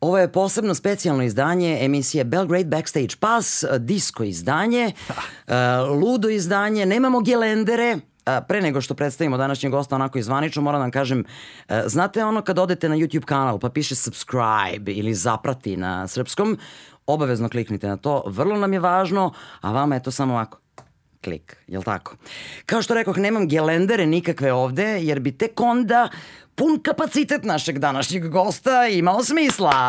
Ovo je posebno specijalno izdanje emisije Belgrade Backstage Pass, disko izdanje, e, ludo izdanje, nemamo gelendere, a, pre nego što predstavimo današnjeg gosta onako izvanično, moram da vam kažem, e, znate ono kad odete na YouTube kanal pa piše subscribe ili zaprati na srpskom, obavezno kliknite na to, vrlo nam je važno, a vama je to samo ovako klik, jel tako? Kao što rekoh, nemam gelendere nikakve ovde, jer bi tek onda pun kapacitet našeg današnjeg gosta imao smisla.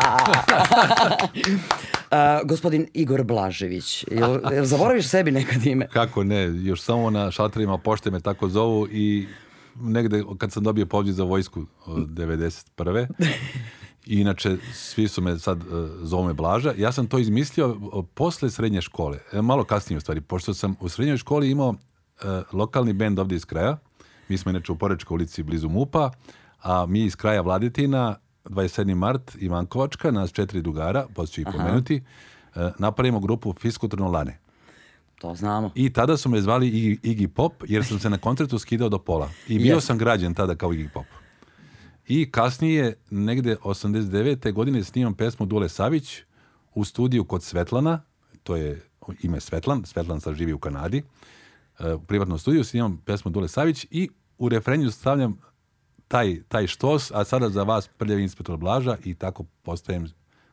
uh, gospodin Igor Blažević, jel, jel zaboraviš sebi nekad ime? Kako ne, još samo na šalterima pošte me tako zovu i negde kad sam dobio poziv za vojsku od 91. I inače, svi su me sad uh, zovu me Blaža. Ja sam to izmislio uh, posle srednje škole. E, malo kasnije u stvari, pošto sam u srednjoj školi imao uh, lokalni bend ovde iz kraja. Mi smo inače u Porečkoj ulici blizu Mupa, a mi iz kraja Vladitina, 27. mart, Ivankovačka, nas četiri dugara, posle ću ih pomenuti, uh, napravimo grupu Fiskulturno Lane. To znamo. I tada su me zvali Iggy, Iggy Pop, jer sam se na koncertu skidao do pola. I bio Yes. sam građen tada kao Iggy Pop. I kasnije, negde 89. godine, snimam pesmu Dule Savić u studiju kod Svetlana, to je ime Svetlan, Svetlan sad živi u Kanadi, e, u privatnom studiju snimam pesmu Dule Savić i u refrenju stavljam taj, taj štos, a sada za vas prljavi inspektor Blaža i tako postajem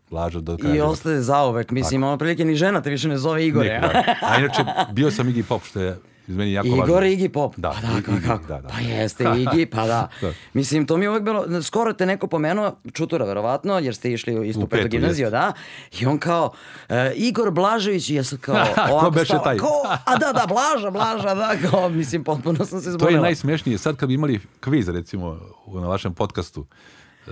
Blaža do kraja. I ostaje zauvek. Mislim, ono prilike ni žena te više ne zove Igore. Niko, da. A inače, bio sam Iggy Pop, što je meni jako važno. Igor Iggy Pop. Da, pa da, Iggy, kako, da, da. Pa jeste Iggy, pa da. Da. Mislim, to mi je uvek bilo, skoro te neko pomenuo, Čutura verovatno, jer ste išli u istu U petu petu, gimnaziju, da. I on kao, e, Igor Blažević, i ja sam kao, Ko ovako beše stala, taj? Ko, a da, da, Blaža, Blaža, da, kao, mislim, potpuno sam se To je zbunila. najsmešnije. Sad kad bi imali kviz, recimo, na vašem podcastu, e,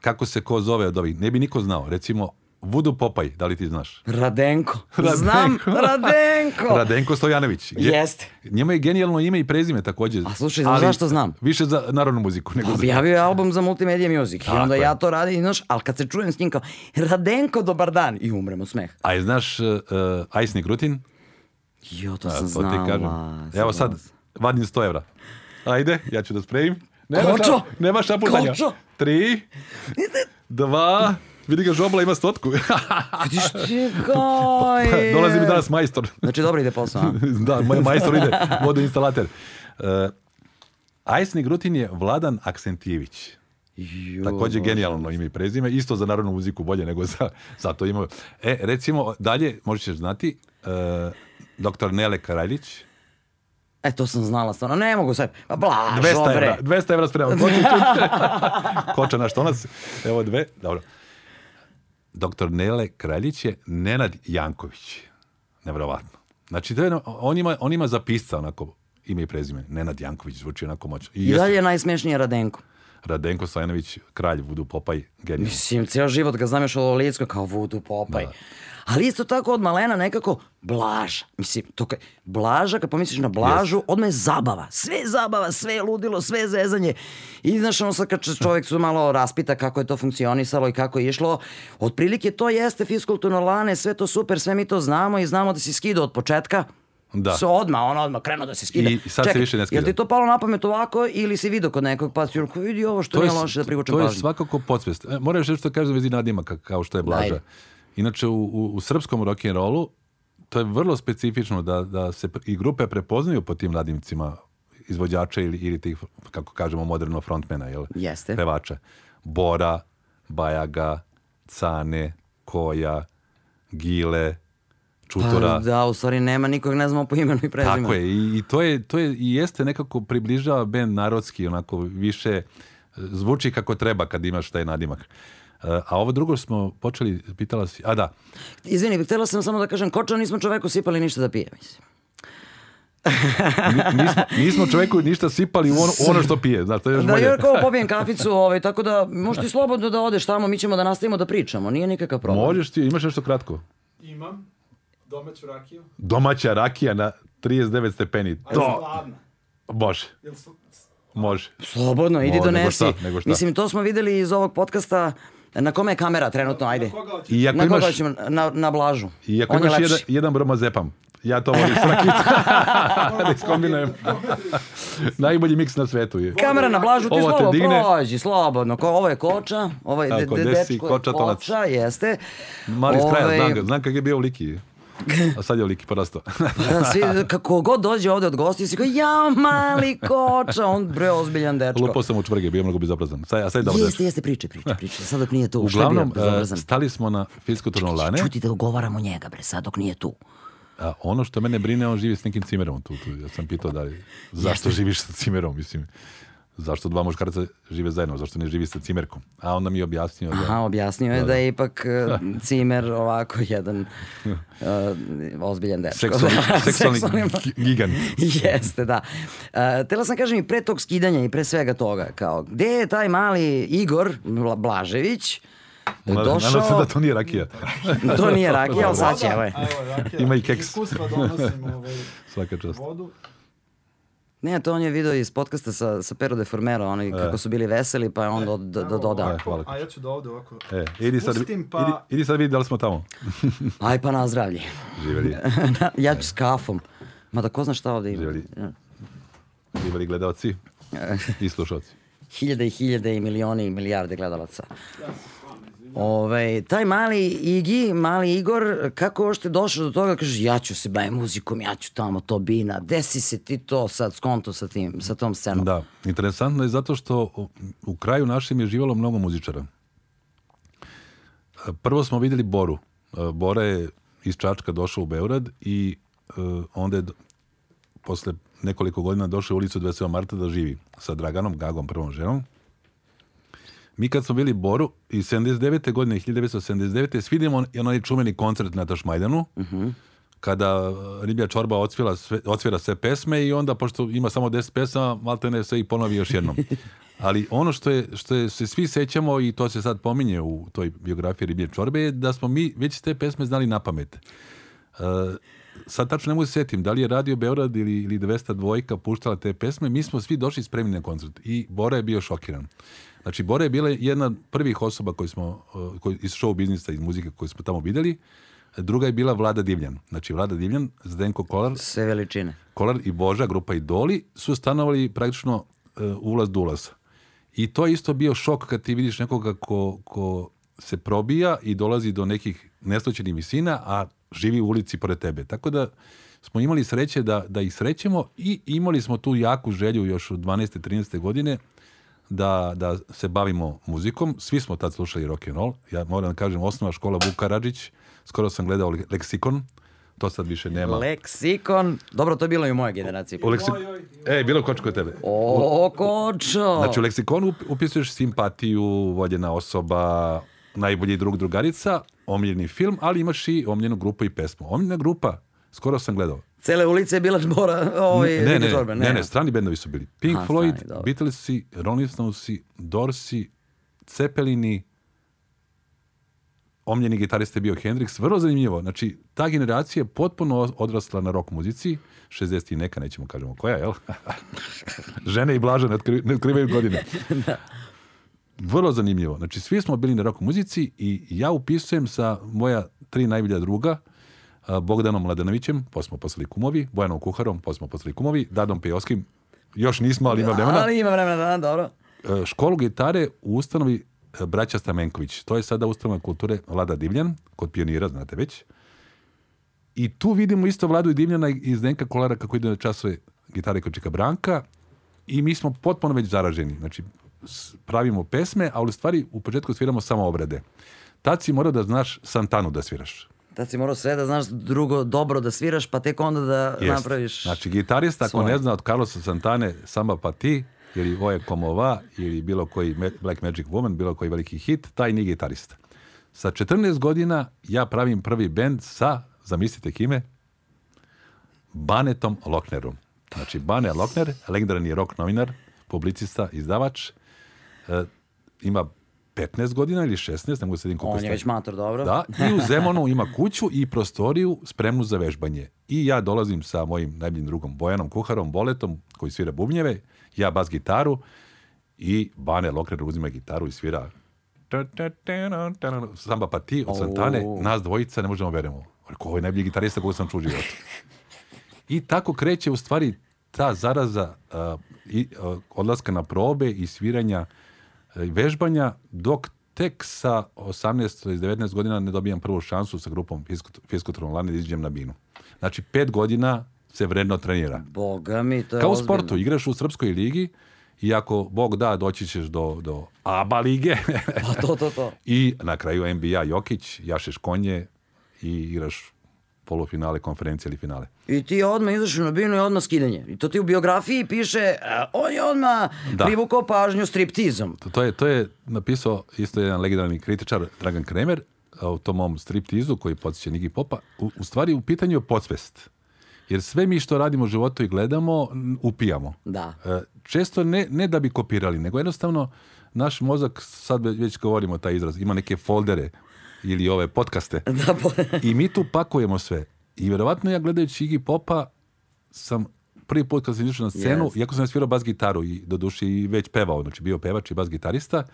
kako se ko zove od ovih, ne bi niko znao. Recimo, Vudu Popaj, da li ti znaš? Radenko. Radenko. Znam, Radenko. Radenko Stojanović. Je- Jeste. Njema je genijalno ime i prezime takođe. A slušaj, znaš zašto znam? Više za narodnu muziku nego za... Objavio je album za Multimedia Music i Tako onda je. ja to radim, znaš, ali kad se čujem s njim kao, Radenko, dobar dan, i umrem od smeha. A je znaš uh, Ajsnik Rutin? Jo, to A, sam to znala. kažem. Evo sad, vadim 100 evra. Ajde, ja ću da spremim. Nema Kočo! šap- Nema šaputanja. Kočo! Tri, dva, vidi ga žobla ima stotku. Vidiš ti kaj Dolazi mi danas majstor. Znači, dobro ide posao, da, moj majstor ide, vodoinstalater. Uh, Ajsnik Rutin je Vladan Aksentijević. Jo, Takođe genijalno ime i prezime, isto za narodnu muziku bolje nego za, za to ima. E, recimo, dalje, možeš znati, uh, doktor Nele Karajlić, E, to sam znala stvarno. Ne mogu sad. Pa blažo, 200 bre. evra, 200 evra spremam. Koča, tu- Koča naš tonac. Evo dve, dobro. Doktor Nele Kraljić je Nenad Janković. Nevrovatno. Znači, to je, on, ima, on ima zapisca onako ime i prezime. Nenad Janković zvuči onako moćno. I, I jeste dalje je najsmešnije Radenko. Radenko Stojanović, kralj Vudu Popaj, genijalno. Mislim, ceo život ga znam još od Olicko kao Vudu Popaj. Da. Ali isto tako od malena nekako Blaža. Mislim, to kaj, Blaža, kad pomisliš na Blažu, odmah je zabava. Sve je zabava, sve je ludilo, sve je zezanje. I znaš, ono sad kad čovjek su malo raspita kako je to funkcionisalo i kako je išlo, otprilike to jeste fiskulturno lane, sve to super, sve mi to znamo i znamo da si skidao od početka. Da. Se odmah, ono odmah krenuo da se skida. I sad se više ne skida. Jel ti to palo na pamet ovako ili si vidio kod nekog pa si rekao, vidi ovo što To je, nije loše da privučem to je pažnju. svakako podsvest. E, moram još nešto da kažem za vezi nadimaka, kao što je Blaža. Ajde. Inače, u, u, u srpskom rock'n'rollu to je vrlo specifično da, da se i grupe prepoznaju po tim nadimcima izvođača ili, ili tih, kako kažemo, moderno frontmena, jel? Jeste. Pevača. Bora, Bajaga, Cane, Koja, Gile, Čutora. Pa da, u stvari nema nikog, ne znamo po imenu i prezimenu. Tako je, i, i to je, to je, i jeste nekako približava bend narodski, onako više e, zvuči kako treba kad imaš taj nadimak. E, A ovo drugo smo počeli, pitala si, a da, Izvini, htjela sam samo da kažem, koča nismo čoveku sipali ništa da pije, mislim. nismo, nismo čoveku ništa sipali u ono, ono što pije, znaš, to je još Da, bolje. jer kao popijem kaficu, ovaj, tako da možeš ti slobodno da odeš tamo, mi ćemo da nastavimo da pričamo, nije nikakav problem. Možeš ti, imaš nešto kratko? Imam domaću rakiju. Domaća rakija na 39 stepeni, Ali sam to, hladna. može, Jel su... može. Slobodno, idi Mo, nego donesi. šta, nego šta. Mislim, to smo videli iz ovog podcasta, na kome je kamera trenutno, ajde. Koga hoćeš? I ako Na koga imaš, ćemo? Na, na Blažu. i ako On je imaš lepši. jedan, jedan bromazepam, ja to volim s rakicu. da iskombinujem. Najbolji miks na svetu je. Kamera na blažu, ti Ovo te slobodno digne. prođi, slobodno. Ko, ovo je koča, ovo je de, de, dečko je kočatalac. koča, jeste. Mali iz kraja, Ovaj, znam ga, znam kak je bio u Liki. A sad je u Liki porastao. Da, svi, kako god dođe ovde od gosti, svi kao, ja, mali koča, on bre ozbiljan dečko. Lupao sam u čvrge, bio mnogo bezobrazan. Sad, a sad je dobro Jeste, jeste, priče, priče, priče. Sad dok nije tu, šta je bio Uglavnom, e, stali smo na fiskulturno lane. Čuti da ugovaramo njega, bre, sad dok nije tu. A ono što mene brine, on živi s nekim cimerom tu. tu. Ja sam pitao da li, zašto živiš sa cimerom, mislim. Zašto dva muškarca žive zajedno, zašto ne živi sa cimerkom? A onda mi je objasnio da... Aha, objasnio je da je ipak e, cimer ovako jedan uh, ozbiljan dečko. Seksualni, Da, seksualni seksualni- gi- gigant. Jeste, da. Uh, tela sam kažem i pre tog skidanja i pre svega toga, kao, gde je taj mali Igor Bla- Blažević Nadam se došao... da to nije rakija. To nije rakija, ali sad će, evo je. A evo, rakija. Ima i keks. Iskustva donosim ovaj, Svaka čast. vodu. Ne, to on je video iz podcasta sa, sa Pero de Formero, oni kako su bili veseli, pa je on do, do, do, dodao. E, hvala. A ja ću da ovde ovako... E, idi sad, Pustim, pa- idi, idi sad vidi da li smo tamo. Aj pa na zdravlje. Živeli, ja ću s kafom. Mada ko zna šta ovde ima. Živeli. živeli gledalci i slušalci. hiljade i hiljade i milioni i milijarde gledalaca. Ove, taj mali Igi, mali Igor, kako ošte došao do toga, kaže, ja ću se bavim muzikom, ja ću tamo to bina, desi se ti to sad skonto sa, tim, sa tom scenom. Da, interesantno je zato što u- kraju našem je živjelo mnogo muzičara. E, Prvo smo vidjeli Boru. E, Bora je iz Čačka došao u Beograd i e, onda je posle nekoliko godina došao u ulicu 27. marta da živi sa Draganom, Gagom, prvom ženom. Mi kad smo bili Boru i 79. godine, 1979. svi idemo na onaj čumeni koncert na Tašmajdanu, kada uh, Riblja čorba odsvira sve, odsvira sve pesme i onda, pošto ima samo 10 pesama, malte ne sve i ponovi još jednom. Ali ono što, je, što je, se svi sećamo i to se sad pominje u toj biografiji Riblje čorbe je da smo mi već te pesme znali na pamet. Uh, sad tačno ne mogu se sjetim da li je Radio Beograd ili, ili 202 puštala te pesme, mi smo svi došli spremni na koncert i Bora je bio šokiran. Znači, Bora je bila jedna od prvih osoba koji smo, uh, koji, iz show biznisa, iz muzike koju smo tamo vidjeli. Druga je bila Vlada Divljan. Znači, Vlada Divljan, Zdenko Kolar, Sve veličine. Kolar i Boža, grupa Idoli, su stanovali praktično uh, ulaz do ulaza. I to je isto bio šok kad ti vidiš nekoga ko, ko se probija i dolazi do nekih neslućenih visina, a živi u ulici pored tebe. Tako da smo imali sreće da, da ih srećemo i imali smo tu jaku želju još od 12. 13. godine da, da se bavimo muzikom. Svi smo tad slušali rock and roll. Ja moram da kažem, osnova škola Vuk Karadžić. Skoro sam gledao Le- Leksikon. To sad više nema. Leksikon. Dobro, to je bilo i u mojoj generaciji. U leksi- E, bilo koč kod tebe. O, kočo! Znači u leksikonu up- upisuješ simpatiju, voljena osoba, najbolji drug drugarica, omiljeni film, ali imaš i omiljenu grupu i pesmu. Omiljena grupa, skoro sam gledao. Cele ulice je bila žbora, ovaj, ne, ne, Riblje ne, ne, ne, strani bendovi su bili. Pink Aha, Floyd, strani. Beatlesi, Rolling Stonesi, Dorsi, Cepelini, omiljeni gitarista je bio Hendrix, vrlo zanimljivo. Znači, ta generacija je potpuno odrasla na rock muzici, 60 i neka, nećemo kažemo koja, jel? Žene i blaže ne, otkri, ne otkrivaju godine. Vrlo zanimljivo. Znači, svi smo bili na rock muzici i ja upisujem sa moja tri najbolja druga, Bogdanom Mladenovićem, pa smo postali kumovi, Bojanom Kuharom, pa smo postali kumovi, Dadom Pejoskim, još nismo, ali ima vremena. Ali ima vremena, da, dobro. E, školu gitare u ustanovi e, Braća Stamenković. To je sada ustanova kulture Vlada Divljan, kod pionira, znate već. I tu vidimo isto Vladu i Divljana iz Zdenka Kolara kako ide na časove gitare kod Čika Branka i mi smo potpuno već zaraženi. Znači, pravimo pesme, a u stvari u početku sviramo samo obrade. Tad si morao da znaš Santanu da sviraš. Tad si morao sve da znaš drugo dobro da sviraš, pa tek onda da Jest. napraviš... Znači, gitarista ako svoje. ne zna od Carlosa Santane Samba pa ti, ili Oje Komova, ili bilo koji Black Magic Woman, bilo koji veliki hit, taj nije gitarista. Sa 14 godina ja pravim prvi bend sa, zamislite kime, Banetom Loknerom. Znači, Bane Lokner, legendarni rock novinar, publicista, izdavač, e, ima 15 godina ili 16, ne mogu se sedim koliko On je već mator, dobro. Da, i u Zemunu ima kuću i prostoriju spremnu za vežbanje. I ja dolazim sa mojim najboljim drugom Bojanom Kuharom, Boletom, koji svira bubnjeve, ja bas gitaru i Bane Lokrer uzima gitaru i svira Samba pa ti od Santane, nas dvojica ne možemo verujemo. Rekao, ovo je najbolji gitarista koga sam čuo u životu. I tako kreće u stvari ta zaraza a, i, a, odlaska na probe i sviranja vežbanja, dok tek sa 18 ili 19 godina ne dobijam prvu šansu sa grupom Fiskotron Lane da iđem na binu. Znači, pet godina se vredno trenira. Boga mi, to je Kao u ozbiljno. sportu, igraš u Srpskoj ligi i ako Bog da, doći ćeš do, do ABA lige Pa to, to, to. i na kraju NBA Jokić, jašeš konje i igraš polufinale, konferencije ili finale. I ti odmah izašao na binu i odmah skidanje. I to ti u biografiji piše, e, on je odmah Da. privukao pažnju striptizom. To, to je, to je napisao isto jedan legendarni kritičar Dragan Kremer u tom mom striptizu koji podsjeća Nigi Popa. U, u stvari u pitanju je podsvest. Jer sve mi što radimo u životu i gledamo, upijamo. Da. E, Često ne, ne da bi kopirali, nego jednostavno naš mozak, sad ve- već govorimo taj izraz, ima neke foldere ili ove podcaste. Da, po... I mi tu pakujemo sve. I vjerovatno ja gledajući Iggy Popa sam prvi put kad sam izašao na scenu, Jest. iako sam svirao bas gitaru i doduše i već pevao, znači bio pevač i bas gitarista,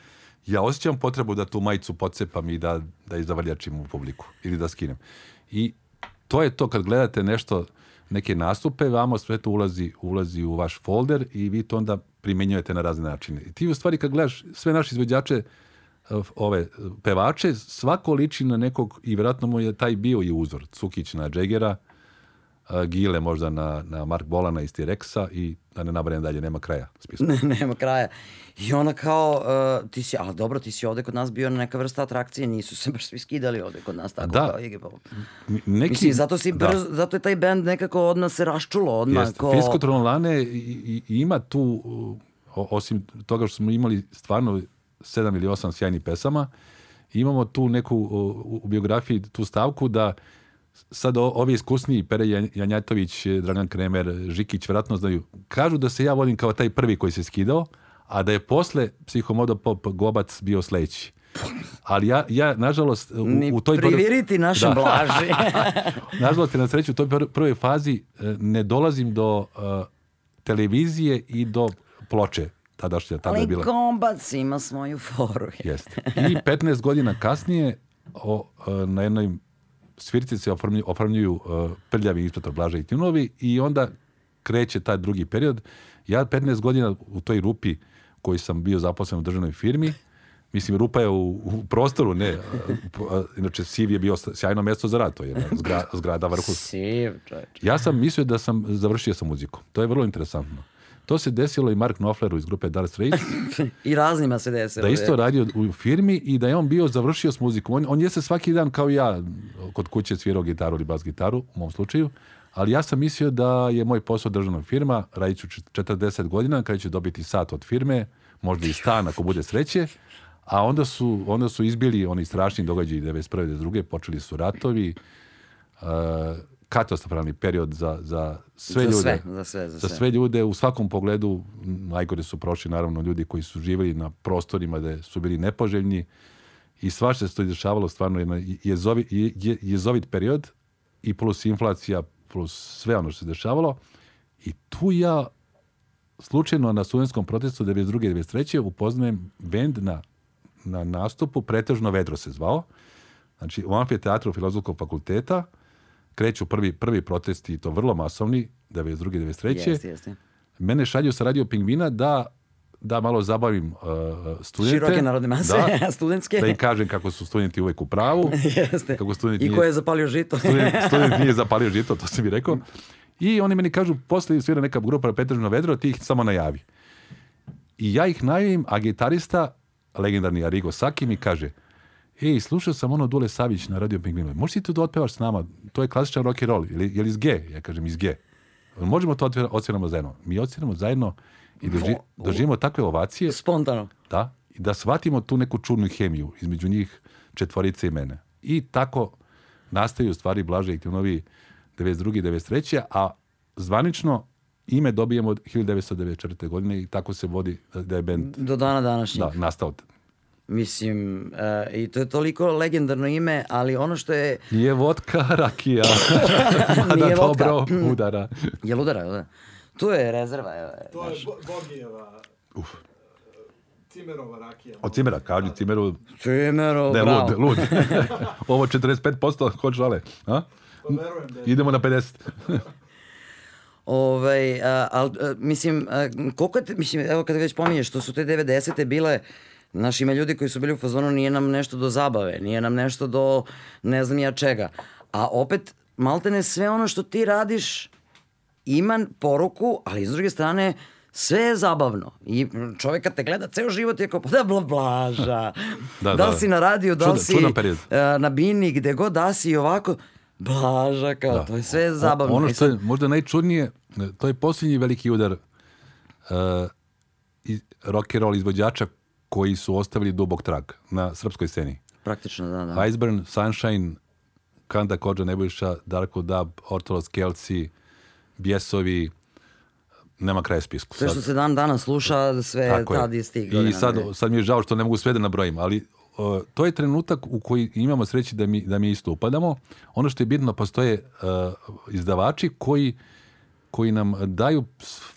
ja osjećam potrebu da tu majicu pocepam i da, da je zavaljačim u publiku ili da skinem. I to je to kad gledate nešto, neke nastupe, vamo sve to ulazi, ulazi u vaš folder i vi to onda primenjujete na razne načine. I ti u stvari kad gledaš sve naše izvođače, ove pevače, svako liči na nekog i vjerojatno mu je taj bio i uzor. Cukić na Džegera, Gile možda na, na Mark Bolana iz T-Rexa i da ne nabrajam dalje, nema kraja ne, nema kraja. I ona kao, uh, ti si, ali dobro, ti si ovde kod nas bio na neka vrsta atrakcije, nisu se baš svi skidali ovde kod nas, tako Da. kao Iggy Pop. Neki, Mislim, zato, si Da. brzo, zato je taj band nekako odmah se raščulo, odmah Jeste. ko... Fiskotron Lane i, i, i ima tu, o- osim toga što smo imali stvarno sedam ili osam sjajnih pesama, imamo tu neku uh, u, u biografiji tu stavku da sad o- ovi iskusniji, Pere Jan- Janjatović, Dragan Kremer, Žikić, vjerojatno znaju, kažu da se ja vodim kao taj prvi koji se skidao, a da je posle psihomodopop Gobac bio sledeći. Ali ja, ja nažalost, u, Ni u toj priviriti našem Da. blaži. Nažalost, na sreću, u toj pr- prvoj fazi e, ne dolazim do e, televizije i do ploče tadašnja, tada je Ali bila. Gombac ima svoju foru. Jeste. I 15 godina kasnije o, e, na jednoj svirci se oformlju- oformljuju e, prljavi inspektor Blaža i Tjunovi i onda kreće taj drugi period. Ja 15 godina u toj rupi koji sam bio zaposlen u državnoj firmi, mislim rupa je u, u prostoru, ne, e, inače Siv je bio sjajno mjesto za rad, to je zgra, zgrada vrhu. Siv, čoveč. Ja sam mislio da sam završio sa muzikom. To je vrlo interesantno. To se desilo i Mark Knopfleru iz grupe Dire Straits, I raznima se desilo. da isto radio u firmi i da je on bio završio s muzikom. On, on je se svaki dan kao ja kod kuće svirao gitaru ili bas gitaru, u mom slučaju, ali ja sam mislio da je moj posao državna firma, radit ću čet- 40 godina, kada ću dobiti sat od firme, možda i stan ako bude sreće, a onda su, onda su izbili oni strašni događaji 91. 92. počeli su ratovi, uh, katastrofalni period za, za sve Za ljude. sve, za sve, za za sve. sve ljude u svakom pogledu najgore su prošli naravno ljudi koji su živjeli na prostorima da su bili nepoželjni i svašta se to izdešavalo stvarno jedan jezovi, je, je- jezovit period i plus inflacija plus sve ono što se dešavalo i tu ja slučajno na studentskom protestu 92. i 93. upoznajem bend na, na nastupu, pretežno Vedro se zvao, znači u amfiteatru Filozofskog fakulteta kreću prvi, prvi protesti i to vrlo masovni, 92. i 93. Jeste, jeste. Mene šalju sa radio Pingvina da da malo zabavim uh, studente. Široke narodne mase, Da, studentske. da im kažem kako su studenti uvek u pravu. Jeste. Kako student I nije- ko je zapalio žito. student, student nije zapalio žito, to sam mi rekao. I oni meni kažu, posle svira neka grupa Petržno vedro, ti ih samo najavi. I ja ih najavim, a gitarista, legendarni Arigo Saki, mi kaže, ej, slušao sam ono Dule Savić na Radio Pingvinu, možeš ti to da otpevaš s nama? To je klasičan rock and roll, je li, iz G? Ja kažem, iz G. Možemo to odsviramo zajedno. Mi odsviramo zajedno i doži, doživimo takve ovacije Spontano. da, i da shvatimo tu neku čudnu hemiju između njih četvorice i mene. I tako nastaju stvari Blaže i Tjunovi 92. i 93. A zvanično ime dobijemo od 1994. godine i tako se vodi da- da je band Do dana današnjeg. da, nastao. Mislim, e, i to je toliko legendarno ime, ali ono što je... Nije vodka, rakija, mada Nije vodka. dobro udara. Je ludara, jel da? Tu je rezerva. evo, To je Bo- Bogijeva, Cimerova rakija. Od Cimera, kažu Cimeru, Cimero, da je bravo. lud, lud. Ovo 45% kod žale. A? Pa verujem da je Idemo na 50. Ovaj, a, al, a, mislim, a, koliko je, mislim, evo kada već pominješ, što su te 90. bile, Znaš, ima ljudi koji su bili u fazonu nije nam nešto do zabave, nije nam nešto do ne znam ja čega. A opet, maltene sve ono što ti radiš ima poruku, ali s druge strane sve je zabavno. I čovjek kad te gleda ceo život je kao, pa da bla blaža. Da, da, li da. si na radiju, da li si e, na bini, gde god da si i ovako, blaža, kao, Da. to je sve O- zabavno. Ono I što je možda najčudnije, to je posljednji veliki udar uh, rock and roll izvođača koji su ostavili dubok trag na srpskoj sceni. Praktično, da, da. Iceburn, Sunshine, Kanda Kođa Nebojša, Darko Dab, Ortolos Kelci, Bjesovi, nema kraja spisku. Sve što se dan danas sluša, sve Tako je. tad tih godina. I sad, sad mi je žao što ne mogu sve da nabrojim, ali uh, to je trenutak u koji imamo sreći da mi, da mi isto upadamo. Ono što je bitno, postoje uh, izdavači koji, koji nam daju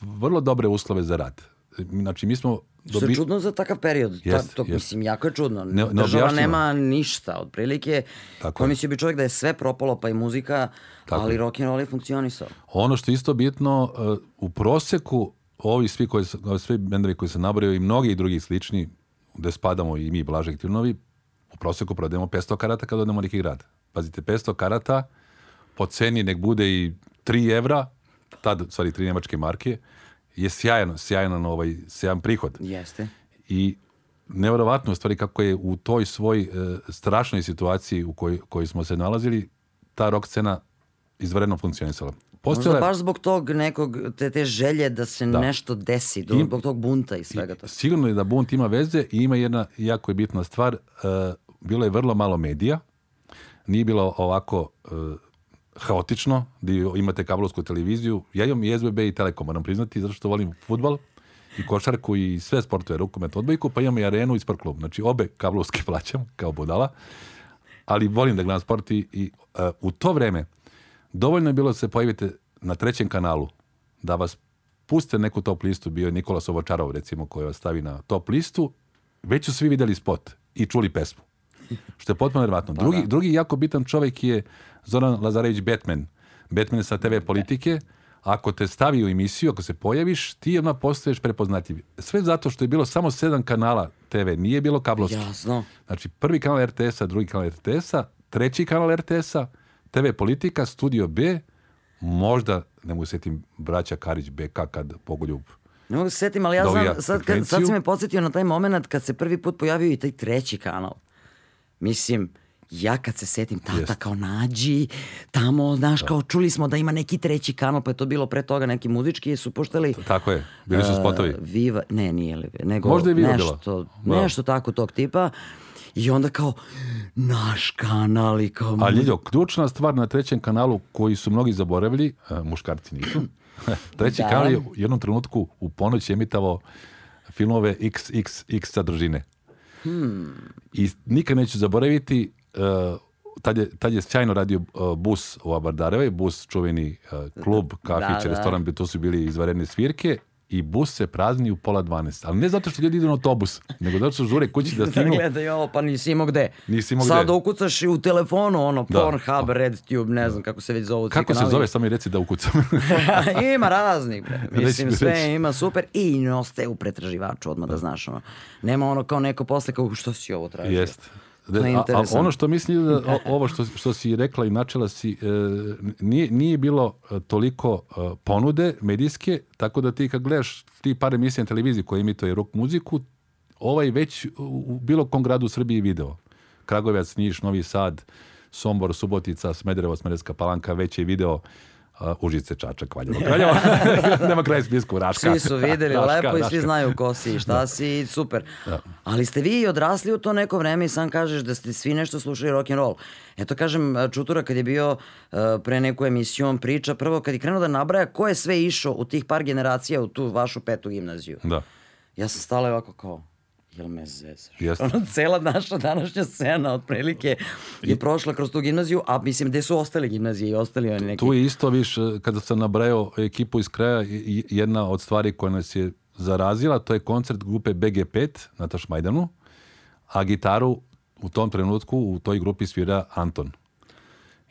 vrlo dobre uslove za rad. Znači, mi smo... Što je čudno za takav period. Ta, Jest, to, jest. Mislim, jako je čudno. Ne- Država neobjašnjivo. nema ništa, otprilike. Tako. Pomislio bi čovjek da je sve propalo, pa i muzika, Tako ali rock and roll je funkcionisao. Ono što je isto bitno, uh, u proseku ovi svi koji ovi svi bendovi koji se nabraju i mnogi drugi slični, gde spadamo i mi, Blažek Tirnovi, u proseku prodajemo 500 karata kad odemo u neki grad. Pazite, 500 karata po ceni nek bude i 3 evra, tad, stvari 3 nemačke marke, je sjajan, sjajan, ovaj, sjajan prihod. Jeste. I nevjerovatno u stvari kako je u toj svoj e, strašnoj situaciji u kojoj, kojoj smo se nalazili, ta rock scena izvredno funkcionisala. Možda Postojala je- baš zbog tog nekog, te, te želje da se Da. nešto desi, do, I- zbog tog bunta i svega toga. Sigurno je da bunt ima veze i ima jedna jako je bitna stvar. e, bilo je vrlo malo medija. Nije bilo ovako e, haotično, da imate kablovsku televiziju. Ja imam i SBB i Telekom, moram priznati, zato što volim futbal i košarku i sve sportove, rukomet, odbojku, pa imam i arenu i sport klub. Znači obe kablovske plaćam kao budala, ali volim da gledam sport i, i e, u to vreme dovoljno je bilo da se pojavite na trećem kanalu, da vas puste neku top listu, bio je Nikola Sobočarov recimo koji vas stavi na top listu, već su svi vidjeli spot i čuli pesmu. Što je potpuno nevjerojatno. drugi, drugi jako bitan čovjek je Zoran Lazarević Batman. Batman sa TV politike. Ako te stavi u emisiju, ako se pojaviš, ti odmah postaješ prepoznatljiv. Sve zato što je bilo samo sedam kanala TV, nije bilo kablovski. Jasno. Znači, prvi kanal RTS-a, drugi kanal RTS-a, treći kanal RTS-a, TV Politika, Studio B, možda, ne mogu sjetim, braća Karić BK kad Bogoljub. Ne mogu se setim, ali ja Dobija znam, sad, kad, sad si me podsjetio na taj moment kad se prvi put pojavio i taj treći kanal. Mislim, ja kad se setim tata Jeste. kao nađi tamo, znaš, kao čuli smo da ima neki treći kanal, pa je to bilo pre toga neki muzički su puštali Tako je, bili su spotovi. Uh, Viva, ne, nije li, nego Možda je Viva bila. nešto, Da. nešto tako tog tipa. I onda kao, naš kanal i kao... A Ljiljo, ključna stvar na trećem kanalu koji su mnogi zaboravili, a, muškarci nisu, treći Da. kanal je u jednom trenutku u ponoć emitavao filmove XXX sadržine. Hmm. I nikad neću zaboraviti, uh, tad, je, tad je sjajno radio uh, bus u Abardarevoj, bus čuveni uh, klub, kafić, da. restoran, to su bili izvanredne svirke i bus se prazni u pola 12. Ali ne zato što ljudi idu na autobus, nego zato što žure kući da da stignu. gledaju ovo, pa nisi imao gde. Nisi imao Sad gde. ukucaš i u telefonu, ono, Da. Pornhub, RedTube, ne znam kako se već zovu. ti Kako se zove, samo mi reci da ukucam. ima raznih, bre. Mislim, Reći, sve reći. ima super i ne ostaje u pretraživaču odmah da znaš. Ono. Nema ono kao neko posle kao što si ovo tražio. Jest. To je a, a ono što mislim da ovo što, što si rekla i načela si, e, nije, nije bilo e, toliko e, ponude medijske, tako da ti kad gledaš ti par emisija na televiziji koje imituje rock muziku, ovaj već u, bilo kom gradu u Srbiji video. Kragujevac, Niš, Novi Sad, Sombor, Subotica, Smederevo, Smederevska palanka, već je video a, Užice, Čačak, Valjevo, Kraljevo. Nema kraja spisku, Raška. Svi su videli Raška, lepo i svi Raška. znaju ko si i šta si i super. Ali ste vi odrasli u to neko vreme i sam kažeš da ste svi nešto slušali rock and roll. Eto kažem, Čutura kad je bio uh, pre neku emisiju, on priča prvo kad je krenuo da nabraja ko je sve išao u tih par generacija u tu vašu petu gimnaziju. Da. Ja sam stala ovako kao, jel me zezaš? Jeste. Ono, cela naša današnja scena otprilike je prošla kroz tu gimnaziju, a mislim, gde su ostale gimnazije i ostali oni neki... Tu je isto viš, kada sam nabrajao ekipu iz kraja, i- i- jedna od stvari koja nas je zarazila, to je koncert grupe BG5 na Tašmajdanu, a gitaru u tom trenutku u toj grupi svira Anton.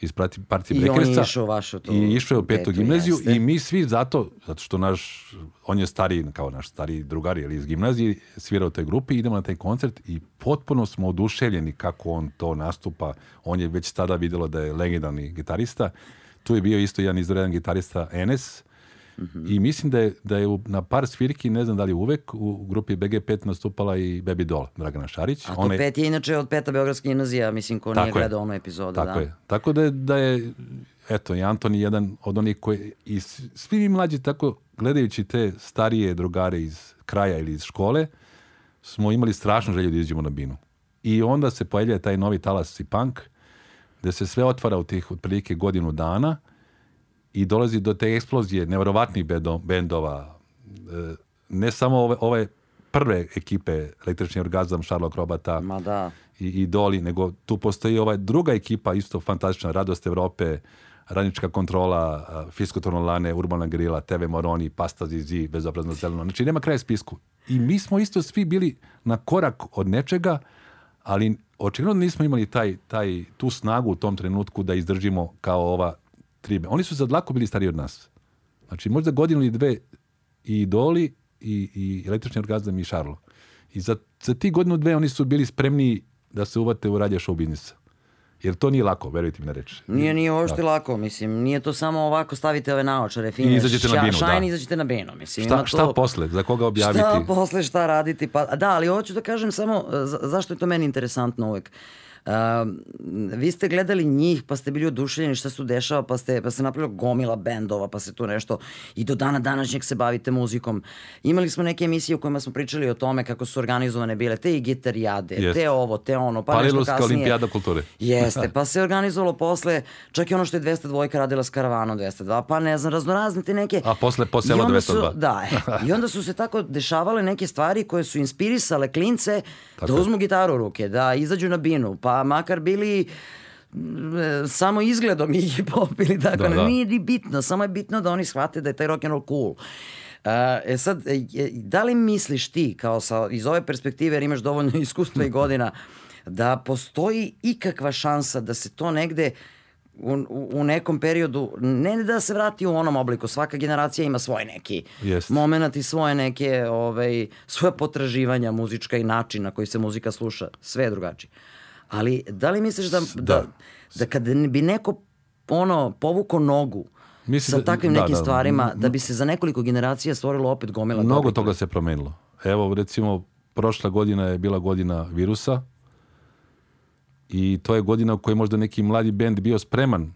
Iz parti- partije I on je išao u vašu tu I išao je u petu gimnaziju jeste. i mi svi zato, zato što naš, on je stariji, kao naš stariji drugar ili iz gimnazije, svirao u toj grupi, idemo na taj koncert i potpuno smo oduševljeni kako on to nastupa. On je već tada vidjelo da je legendarni gitarista. Tu je bio isto jedan izvredan gitarista Enes, I mislim da je, da je na par svirki, ne znam da li uvek, u grupi BG5 nastupala i Baby Doll, Dragana Šarić. A to Ona je- pet je inače od peta Beogradske gimnazija, mislim, ko nije Tako je. gledao onu epizodu. Tako da. je. Tako da je, da je eto, i Anton je jedan od onih koji, i svi mi mlađi tako, gledajući te starije drugare iz kraja ili iz škole, smo imali strašnu želju da izađemo na binu. I onda se pojavlja taj novi talas i punk, gde se sve otvara u tih otprilike godinu dana i dolazi do te eksplozije neverovatnih bedo- bendova, e, ne samo ove, ove prve ekipe Električni orgazam, Sherlock Robata, Ma da. i, i Doli, nego tu postoji ova druga ekipa, isto fantastična, Radost Evrope, Radnička kontrola, Fiskotorno lane, Urbana grila, TV Moroni, Pasta Zizi, Bezobrazno zeleno. Znači, nema kraja spisku. I mi smo isto svi bili na korak od nečega, ali očigledno nismo imali taj, taj, tu snagu u tom trenutku da izdržimo kao ova tribe. Oni su za dlako bili stariji od nas. Znači, možda godinu ili dve i Doli i, i Električni orgazam i Šarlo. I za, za ti godinu dve oni su bili spremni da se uvate u radija show biznisa. Jer to nije lako, verujte mi na reč. Nije, nije uopšte lako, mislim, nije to samo ovako stavite ove naočare, fine, I izađete na binu, šajni, da. izađete na binu, mislim. Šta, ima šta to- posle? Za koga objaviti? Šta posle, šta raditi? Pa, da, ali hoću da kažem samo, za- zašto je to meni interesantno uvek. Um, vi ste gledali njih, pa ste bili oduševljeni šta se dešava, pa ste, pa se napravila gomila bendova, pa se tu nešto, i do dana današnjeg se bavite muzikom. Imali smo neke emisije u kojima smo pričali o tome kako su organizovane bile te i gitarijade, Jeste. te ovo, te ono, pa Palilulska nešto kasnije. olimpijada kulture. Jeste, pa se organizovalo posle, čak i ono što je 202 radila s karavanom 202, pa ne znam, raznorazne te neke... A posle po I selo onda su- 202. Da, e, i onda su se tako dešavale neke stvari koje su inspirisale klince Tako da je. uzmu gitaru u ruke, da izađu na binu, pa makar bili samo izgledom ih popili, tako Da, da, da. nije ni bitno, samo je bitno da oni shvate da je taj rock and roll cool. E, E sad, e, e, da li misliš ti, kao sa, iz ove perspektive, jer imaš dovoljno iskustva i godina, da postoji ikakva šansa da se to negde u, u u nekom periodu, ne da se vrati u onom obliku, svaka generacija ima svoj neki Jest. moment i svoje neke, ovaj, svoje potraživanja muzička i način na koji se muzika sluša, sve je drugačije. Ali da li misliš da, da, da. da kada bi neko ono, povuko nogu Mislim sa da- takvim da, nekim da. stvarima, da bi se za nekoliko generacija stvorilo opet gomila Mnogo dobrih toga se promenilo. Evo, recimo, prošla godina je bila godina virusa i to je godina u kojoj možda neki mladi bend bio spreman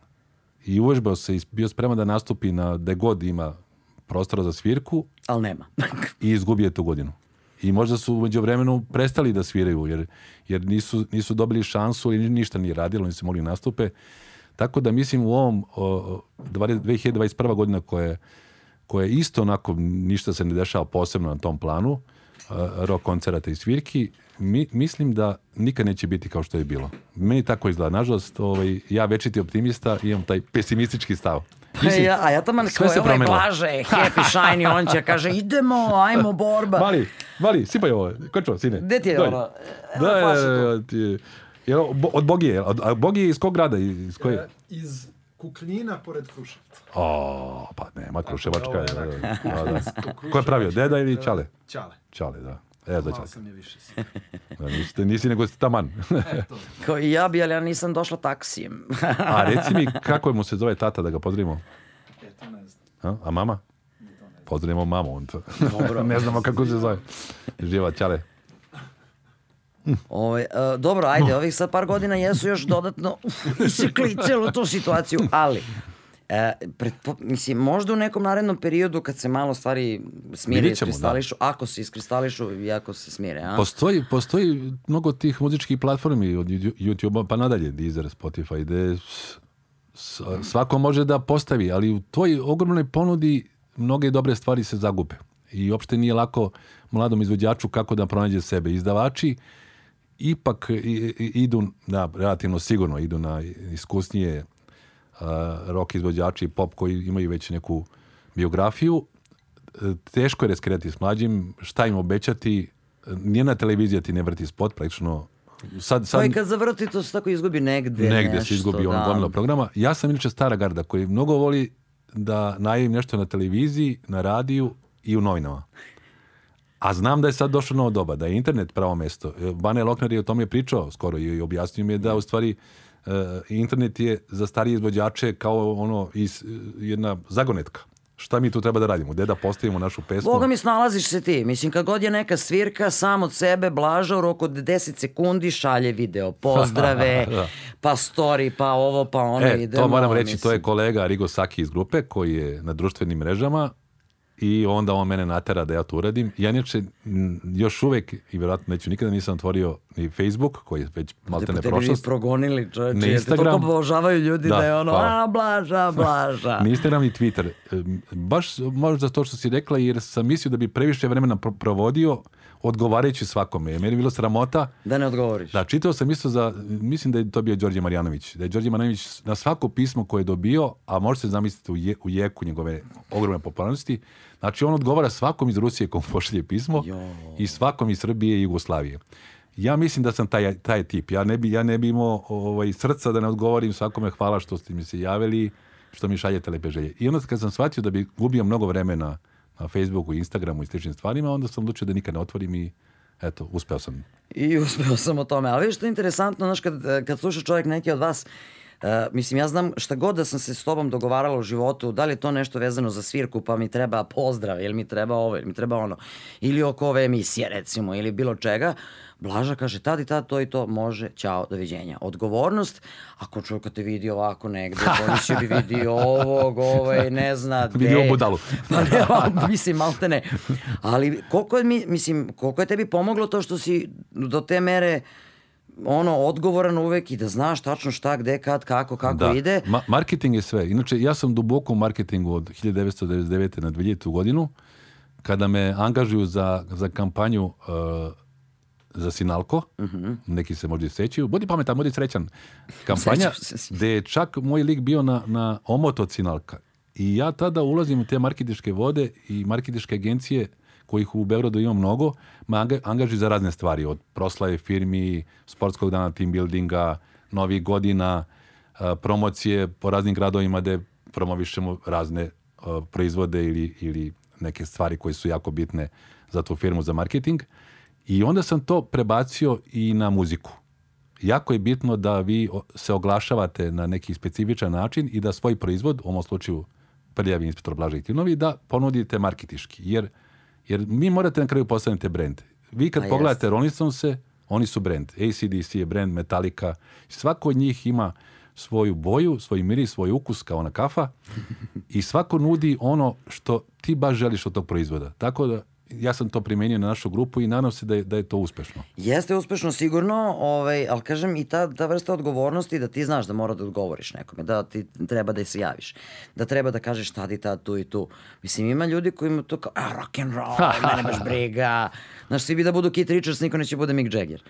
i uvežbao se i bio spreman da nastupi na gde god ima prostora za svirku ali nema. i izgubio je tu godinu. I možda su umeđu vremenu prestali da sviraju, jer, jer nisu, nisu dobili šansu ili ništa nije radilo, nisu mogli nastupe. Tako da mislim u ovom o, o, 20- 2021. godina koja je, koja je isto onako ništa se ne dešava posebno na tom planu, a, rock koncerata i svirki, mi, mislim da nikad neće biti kao što je bilo. Meni tako izgleda. Nažalost, ovaj, ja večiti optimista imam taj pesimistički stav. Pa ja, a ja taman sve se koji ovaj blaže, happy, shiny, on će kaže idemo, ajmo borba. Mali, mali, sipaj ovo. Kočo, sine. Gde ti je ono? Da, Evo, da, da, da, ti je- jel, od Bogije, od, a Bogije iz kog grada? Iz koje? E, Iz Kukljina pored Kruševca. O, pa nema, Kruševačka je. je Da, da, da. Ko je pravio, deda ili Čale? Čale. Čale, da. E, za Malo sam je više. Da, nisi, nisi nego si taman. Eto, Kao i ja bi, ali ja nisam došla taksijem. a reci mi, kako mu se zove tata da ga pozdravimo? eto ne znam. A, a mama? Pozdravimo mamu. On to. ne znamo kako se zove. Živa Čale. Ovaj, e, dobro, ajde, ovih sad par godina jesu još dodatno uf, isekli celu tu situaciju, ali e, pretpo, mislim, možda u nekom narednom periodu kad se malo stvari smire, Vidjet ćemo, iskristališu, ako se iskristališu i ako se smire, a? Postoji, postoji mnogo tih muzičkih platformi od YouTube-a pa nadalje, Deezer, Spotify, gde svako može da postavi, ali u toj ogromnoj ponudi mnoge dobre stvari se zagube. I uopšte nije lako mladom izvođaču kako da pronađe sebe. Izdavači ipak i- i- idu, da, relativno sigurno idu na iskusnije rock izvođači i pop koji imaju već neku biografiju. E, Teško je reskirati s mlađim, šta im obećati, nijedna televizija ti ne vrti spot, praktično sad, sad Pa i kad zavrti to se tako izgubi negde negde nešto, se izgubi ono da. gomila programa. Ja sam inače stara garda koji mnogo voli da najavim nešto na televiziji, na radiju i u novinama. A znam da je sad došlo novo doba, da je internet pravo mesto. E, Bane Lokner je o tome pričao skoro i objasnio mi je da u stvari internet je za starije izvođače kao ono iz, e, jedna zagonetka. Šta mi tu treba da radimo? Gde da postavimo našu pesmu? Boga mi snalaziš se ti. Mislim, kad god je neka svirka, sam od sebe blaža u roku od 10 sekundi šalje video, pozdrave, Da. pa story, pa ovo, pa ono, E, idemo. to moram reći, to mislim. je kolega Rigo Saki iz grupe koji je na društvenim mrežama i onda on mene natera da ja to uradim. Ja inače još uvek i vjerojatno neću nikada nisam otvorio ni Facebook koji je već po tebi prošlost. progonili, čovječe. Na Instagram. toliko obožavaju ljudi da, Da, je ono, hvala. a, blaža, blaža. Ni Instagram ni Twitter. Baš možda to što si rekla jer sam mislio da bi previše vremena pro- provodio odgovarajući svakome. Meni je bilo sramota da ne odgovoriš. Da, čitao sam isto za, mislim da je to bio Đorđe Marjanović, da je Đorđe Marjanović na svako pismo koje je dobio, a može se zamisliti u, je, u jeku njegove ogromne popularnosti, znači on odgovara svakom iz Rusije kom pošalje pismo Jo. i svakom iz Srbije i Jugoslavije. Ja mislim da sam taj, taj tip. Ja ne bi, ja ne bi imao ovaj, srca da ne odgovorim svakome hvala što ste mi se javili, što mi šaljete lepe želje. I onda kad sam shvatio da bi gubio mnogo vremena na Facebooku, Instagramu i sličnim stvarima, onda sam odlučio da nikad ne otvorim i eto, uspeo sam. I uspeo sam o tome. Ali što je interesantno, znaš, kad, kad sluša čovjek neki od vas, Uh, mislim, ja znam šta god da sam se s tobom dogovarala u životu, da li je to nešto vezano za svirku, pa mi treba pozdrav, ili mi treba ovo, ili mi treba ono, ili oko ove emisije, recimo, ili bilo čega, Blaža kaže, tad i tad to i to može, ćao, doviđenja. Odgovornost, ako čovjek te vidi ovako negde, pomislio bi vidi ovog, ovaj, ne zna, gde. Vidio budalu. Pa ne, a, mislim, malte ne. Ali koliko je, mi, mislim, koliko je tebi pomoglo to što si do te mere ono, odgovoran uvek i da znaš tačno šta, gde, kad, kako, kako da. ide. Ma- marketing je sve. Inače, ja sam duboko u marketingu od 1999. na 2000. godinu, kada me angažuju za, za kampanju uh, za Sinalko, neki se možda sećaju, budi pametan, budi srećan. Kampanja gde je čak moj lik bio na, na omot od Sinalka. I ja tada ulazim u te marketiške vode i marketiške agencije kojih u Beogradu ima mnogo, me anga- angažuju za razne stvari, od proslave firmi, sportskog dana, team buildinga, novih godina, a, promocije po raznim gradovima gde promovišemo razne a, proizvode ili, ili neke stvari koje su jako bitne za tu firmu za marketing. I onda sam to prebacio i na muziku. Jako je bitno da vi se oglašavate na neki specifičan način i da svoj proizvod, u ovom slučaju prljavi inspektor Blaža Tinovi, da ponudite marketiški. Jer, jer mi morate na kraju postaviti brend. Vi kad A pogledate Rolling Stonese, oni su brend. ACDC je brend, Metallica. Svako od njih ima svoju boju, svoj miris, svoj ukus kao na kafa i svako nudi ono što ti baš želiš od tog proizvoda. Tako da ja sam to primenio na našu grupu i nadam se da je, da je to uspešno. Jeste uspešno sigurno, ovaj, ali kažem i ta, ta vrsta odgovornosti da ti znaš da mora da odgovoriš nekome, da ti treba da se javiš, da treba da kažeš tad i tad, tu i tu. Mislim, ima ljudi koji imaju to kao, a, rock and roll, mene baš briga. Znaš, svi bi da budu Keith Richards, niko neće bude Mick Jagger.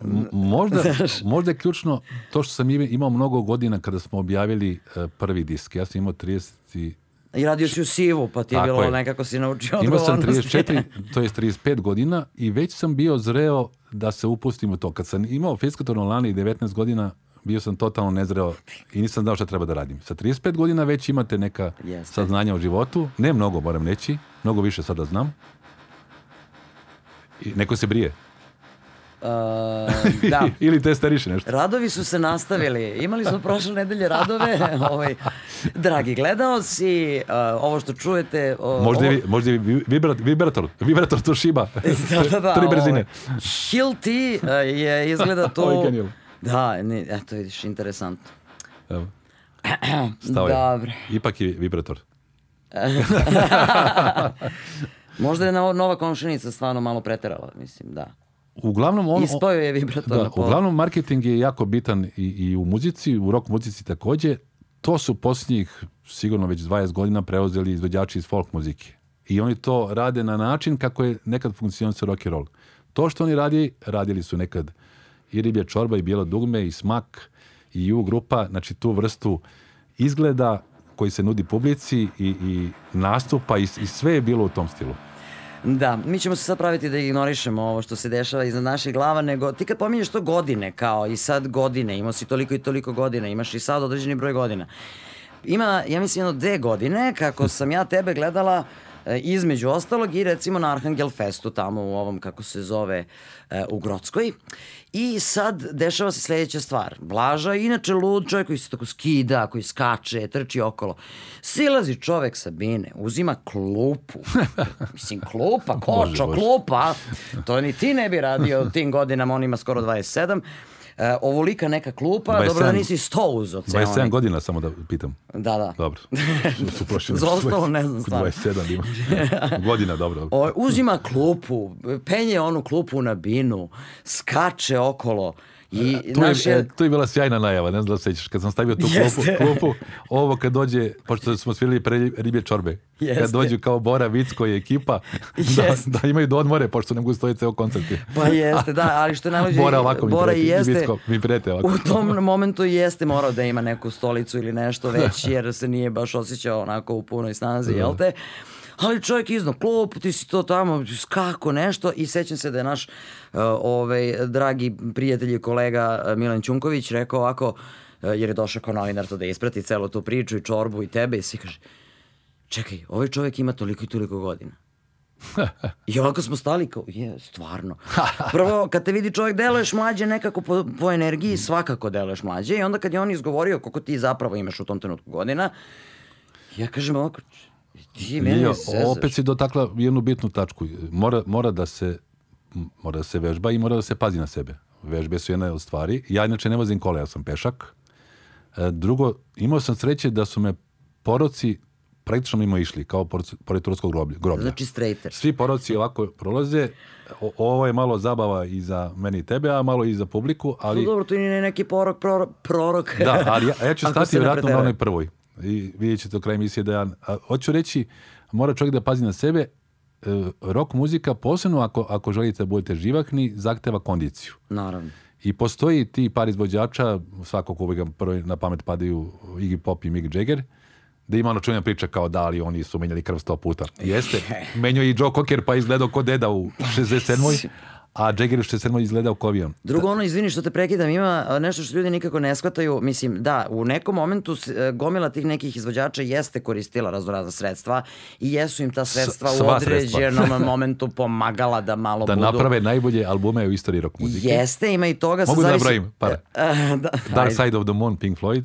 M- možda, možda je ključno to što sam imao mnogo godina kada smo objavili e, prvi disk. Ja sam imao 30 i radio si u sivu, pa ti je Tako bilo je. nekako si naučio Imao sam odgovornosti. 34, to je 35 godina i već sam bio zreo da se upustim u to. Kad sam imao fiskatorno lani i 19 godina, bio sam totalno nezreo i nisam znao šta treba da radim. Sa 35 godina već imate neka Jeste. saznanja o životu. Ne mnogo, moram reći. Mnogo više sada znam. I neko se brije. Uh, da. Ili te stariše nešto. Radovi su se nastavili. Imali smo prošle nedelje radove. ovaj, dragi gledaoci, uh, ovo što čujete... o- Možda ovo- je, možda je vi- vibrator, vibrator, vibrator Toshiba. da, da, da, Tri brzine. Ovaj, Hilti uh, je izgleda tu... Ovaj genijal. Da, ne, eto vidiš, interesantno. Evo. Stao je. Dobro. Ipak je vibrator. Možda je no- nova komšinica stvarno malo preterala, mislim, da. Uglavnom on, Ispao je vibrator Da, na uglavnom marketing je jako bitan i, i u muzici, u rock muzici takođe. To su posljednjih sigurno već 20 godina preuzeli izvođači iz folk muzike. I oni to rade na način kako je nekad funkcionisao rock and roll. To što oni radi, radili su nekad i riblje čorba i bijelo dugme i smak i U grupa, znači tu vrstu izgleda koji se nudi publici i, i nastupa i, i sve je bilo u tom stilu. Da, mi ćemo se sad praviti da ignorišemo ovo što se dešava iznad naših glava, nego ti kad pominješ to godine, kao i sad godine, imao si toliko i toliko godina, imaš i sad određeni broj godina. Ima, ja mislim, jedno dve godine, kako sam ja tebe gledala e, između ostalog i recimo na Arhangel Festu tamo u ovom, kako se zove, e, u Grockoj. I sad dešava se sledeća stvar. Blaža je inače lud čovjek koji se tako skida, koji skače, trči okolo. Silazi čovek sa bine, uzima klupu. Mislim, klupa, kočo, klupa. To ni ti ne bi radio u tim godinama, on ima skoro 27. E, ovolika neka klupa, dobro da 27 nisi sto uzo. ceo 27 onaj- godina samo da pitam. Da, da. Dobro. Su prošli Za ostalo ne znam stvarno. 27 ima. godina, dobro. O, uzima klupu, penje onu klupu na binu, skače okolo. I, Tu je, znaš, e, je, tu je bila sjajna najava, ne znam da se sećaš, kad sam stavio tu klupu, Jeste. klupu, ovo kad dođe, pošto smo svirali pre riblje čorbe, Jeste. kad dođu kao Bora, Vicko i ekipa, da, Jeste. da imaju da odmore, pošto ne mogu stojiti ceo koncert. pa jeste, da, ali što je najluđe, Bora ovako mi Bora preti, i i jeste, Vicko mi prete ovako. u tom momentu jeste morao da ima neku stolicu ili nešto već, jer se nije baš osjećao onako u punoj snazi, jel te? Ali čovjek iznad klop, ti si to tamo skako nešto i sećam se da je naš uh, ovaj, dragi prijatelj i kolega uh, Milan Ćunković rekao ovako, uh, jer je došao kao novinar to da isprati celu tu priču i čorbu i tebe i svi kaže, čekaj, ovaj čovjek ima toliko i toliko godina. I ovako smo stali kao, je, stvarno. Prvo, kad te vidi čovjek, deluješ mlađe nekako po, po energiji, svakako deluješ mlađe. I onda kad je on izgovorio koliko ti zapravo imaš u tom trenutku godina, ja kažem ovako, ti zezaš. opet si dotakla jednu bitnu tačku. Mora, mora da se mora da se vežba i mora da se pazi na sebe. Vežbe su jedna od stvari. Ja inače ne vozim kola, ja sam pešak. E, Drugo, imao sam sreće da su me poroci praktično mimo išli, kao pored, turskog groblja. Znači straighter. Svi poroci ovako prolaze. O, ovo je malo zabava i za meni i tebe, a malo i za publiku, ali... Ali... Dobro, to nije neki porok, prorok. prorok. Da, ali ja, ja ću stati vjerojatno na onoj prvoj. I vidjet ćete u kraju emisije da ja... A, hoću reći, mora čovjek da pazi na sebe. E, rock muzika, posebno ako, ako želite da budete živakni, zahteva kondiciju. Naravno. I postoji ti par izvođača, svako ko uvijek prvo na pamet padaju Iggy Pop i Mick Jagger, da ima ono čuvena priča kao da li oni su menjali krv sto puta. Jeste. Menjao i Joe Cocker pa izgledao ko deda u 67. A Jagger u 67. izgledao ko avion. Drugo, ono, izvini što te prekidam, ima nešto što ljudi nikako ne shvataju. Mislim, da, u nekom momentu s- e, gomila tih nekih izvođača jeste koristila raznorazna sredstva i jesu im ta sredstva u sva sredstva. određenom momentu pomagala da malo Da budu... naprave najbolje albume u istoriji rock muzike. Jeste, ima i toga. Mogu da nabrojim par? Da, Dark. Side of the Moon, Pink Floyd.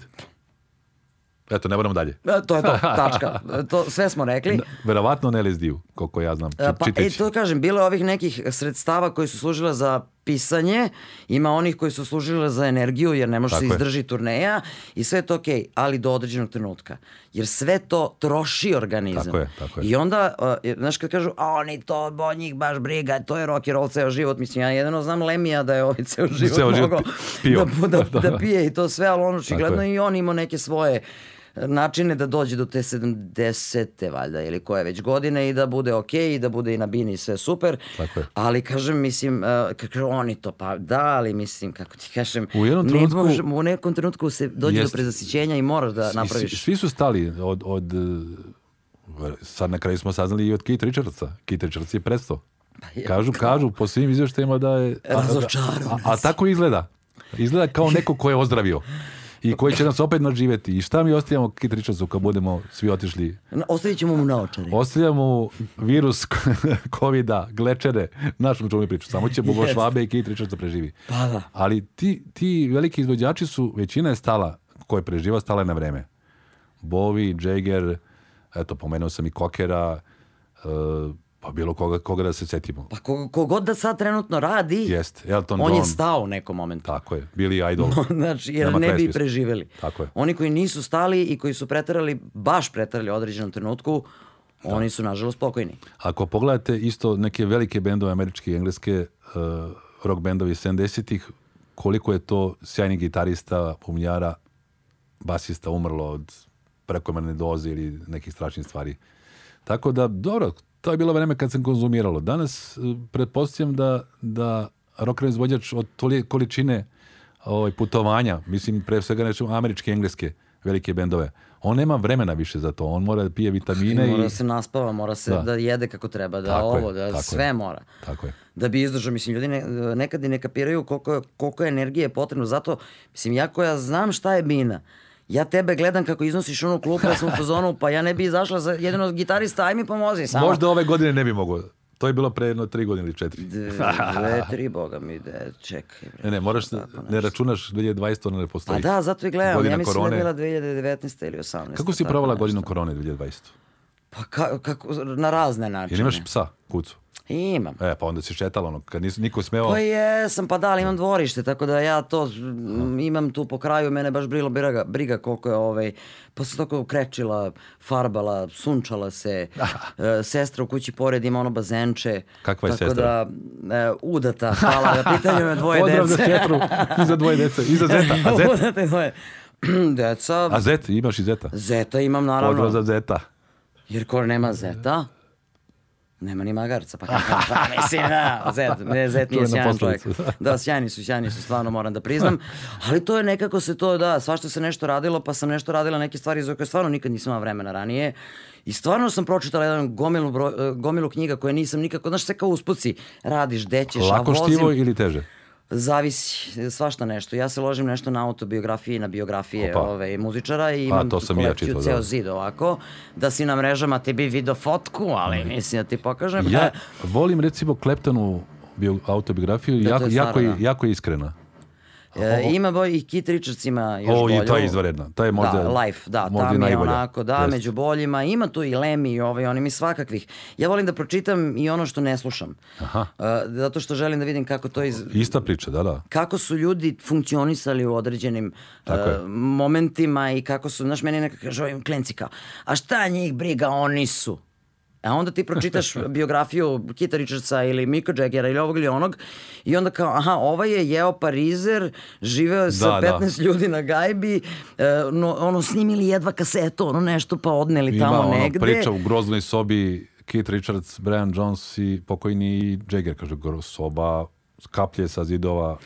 Eto, ne moramo dalje. E, To je to, tačka. E, To, sve smo rekli. Verovatno ne LSD-u, koliko ja znam. E, Pa, e, čitajući. to kažem, bilo je ovih nekih sredstava koji su služile za pisanje, ima onih koji su služile za energiju jer ne može se Tako je. izdrži turneja i sve je to okej, ali do određenog trenutka. Jer sve to troši organizam. Tako je, tako je. I onda, uh, znaš kad kažu, a oni to, bo njih baš briga, to je rock and roll ceo život. Mislim, ja jedino znam Lemija da je ovaj ceo život Ceo život mogao pio. da, da, da pije i to sve, ali on očigledno je. i on imao neke svoje načine da dođe do te 70. valjda ili koje već godine i da bude okej i da bude i na bini sve super. Tako je. Ali kažem, mislim, uh, kako oni to pa da, ali mislim, kako ti kažem, U jednom ne trenutku- može- u nekom trenutku se dođe Jeste. do prezasićenja i moraš da I svi, napraviš. svi su stali od, od e, sad na kraju smo saznali i od Keith Richardsa. Keith Richards je presto. je, Kažu, kažu po svim izvještajima da je... a- a- A, a tako izgleda. Izgleda kao neko ko je ozdravio. I koji će nas opet naživeti. I šta mi ostavljamo Keith Richardsu kad budemo svi otišli? Ostavit ćemo mu naočare. Ostavljamo virus covida, glečere, našom čuvenu priču. Samo će Bobo. Švabe i Richards da preživi. Pa da. Ali ti, ti veliki izvođači su, većina je stala, ko je preživa, stala je na vreme. Bowie, Jagger, eto, pomenuo sam i Kokera, e, pa bilo koga, koga da se setimo. Pa ko- kogod da sad trenutno radi, Jest, Elton on John, je stao u nekom momentu. tako je, Billy Idol. znači, jer Nema ne bi preživeli. Tako je. Oni koji nisu stali i koji su preterali, baš preterali u određenom trenutku, oni su nažalost pokojni. Ako pogledate isto neke velike bendove, američke i engleske, uh, rock bendovi 70-ih, koliko je to sjajnih gitarista, pumljara, basista umrlo od prekomerne doze ili nekih strašnih stvari. Tako da, dobro, to je bilo vreme kad sam konzumiralo. Danas, uh, pretpostavljam da, da rock and roll izvođač od tolike količine ovaj, putovanja, mislim, pre svega nešto američke engleske, velike bendove. On nema vremena više za to. On mora da pije vitamine Mora i... da se naspava, mora se Da. da, jede kako treba, da Tako je, ovo, da je. sve mora. Tako je. Da bi izdržao, mislim, ljudi ne, nekad i ne kapiraju koliko, koliko energije je potrebno. Zato, mislim, ja koja znam šta je bina, ja tebe gledam kako iznosiš onu klupu, ja sam u fazonu, pa ja ne bi izašla za jedino gitarista, aj mi pomozi samo. Možda ove godine ne bi mogao. To je bilo pre jedno tri godine ili četiri. Dve, tri, boga mi, de, čekaj. Bre. Ne, ne, moraš, ne računaš 2020, ono ne Pa postoji. da, zato i gledam. Godina ja mislim korone. da je bila 2019. ili 18. Kako si provala godinu korone 2020? Pa ka, kako, na razne načine. Jer imaš psa, kucu. Imam. E, pa onda si šetala ono, kad nis, niko smeo... Pa jesam, pa da, ali imam dvorište, tako da ja to m, imam tu po kraju, mene baš brilo briga, briga koliko je ovaj, pa sam tako krečila, farbala, sunčala se, e, sestra u kući pored ima ono bazenče. Kakva je tako sestra? da, e, udata, hvala, na pitanju me dvoje Pozdrav za dece. I za dvoje dece. I za Zeta. A Zet? Udata je dvoje. Deca, A Zet, imaš i Zeta. zeta imam naravno. Pozdrav za Zeta. Jer ko nema zeta, nema ni magarca, pa kako, pa mislim, da, zet, ne, zet nije sjajan čovjek. Da, sjajni su, sjajni su, stvarno moram da priznam. Ali to je nekako se to, da, svašta se nešto radilo, pa sam nešto radila neke stvari za koje stvarno nikad nisam imala vremena ranije. I stvarno sam pročitala jedan gomilu, broj, eh, gomilu knjiga koje nisam nikako, znaš, sve kao uspuci, radiš, dećeš, a Lako vozim... štivo ili teže? Zavisi, svašta nešto. Ja se ložim nešto na autobiografije i na biografije Opa. ove, muzičara i Pa, imam to sam i ja kolekciju čitao, ceo da. zid ovako, da si na mrežama ti bi video fotku, ali mislim da ti pokažem. Ja E, volim recimo Kleptonu bio, autobiografiju, Da, jako, je jako, stara, je, da. jako je iskrena. E, ima boj, i Kit Richards ima još O, bolju. je, ta je izvanredna. Ta je možda- Da, Life, da, možda tam i je najbolja. onako, da, Jeste. među boljima. Ima tu i Lemi i ovaj, oni mi svakakvih. Ja volim da pročitam i ono što ne slušam. Aha. E, zato što želim da vidim kako to iz, Ista priča, da, da. kako su ljudi funkcionisali u određenim uh, momentima i kako su, znaš, meni neka kaže ovim klenci kao, a šta njih briga, oni su. A onda ti pročitaš biografiju Kita Richardsa ili Mika Jaggera ili ovog ili onog i onda kao, aha, ovaj je jeo parizer, živeo je sa Da, da. 15 ljudi na gajbi, e, no, ono, snimili jedva kasetu, ono nešto, pa odneli Ima tamo ono negde. priča u groznoj sobi Keith Richards, Brian Jones i pokojni Jagger, kaže, soba, kaplje sa zidova,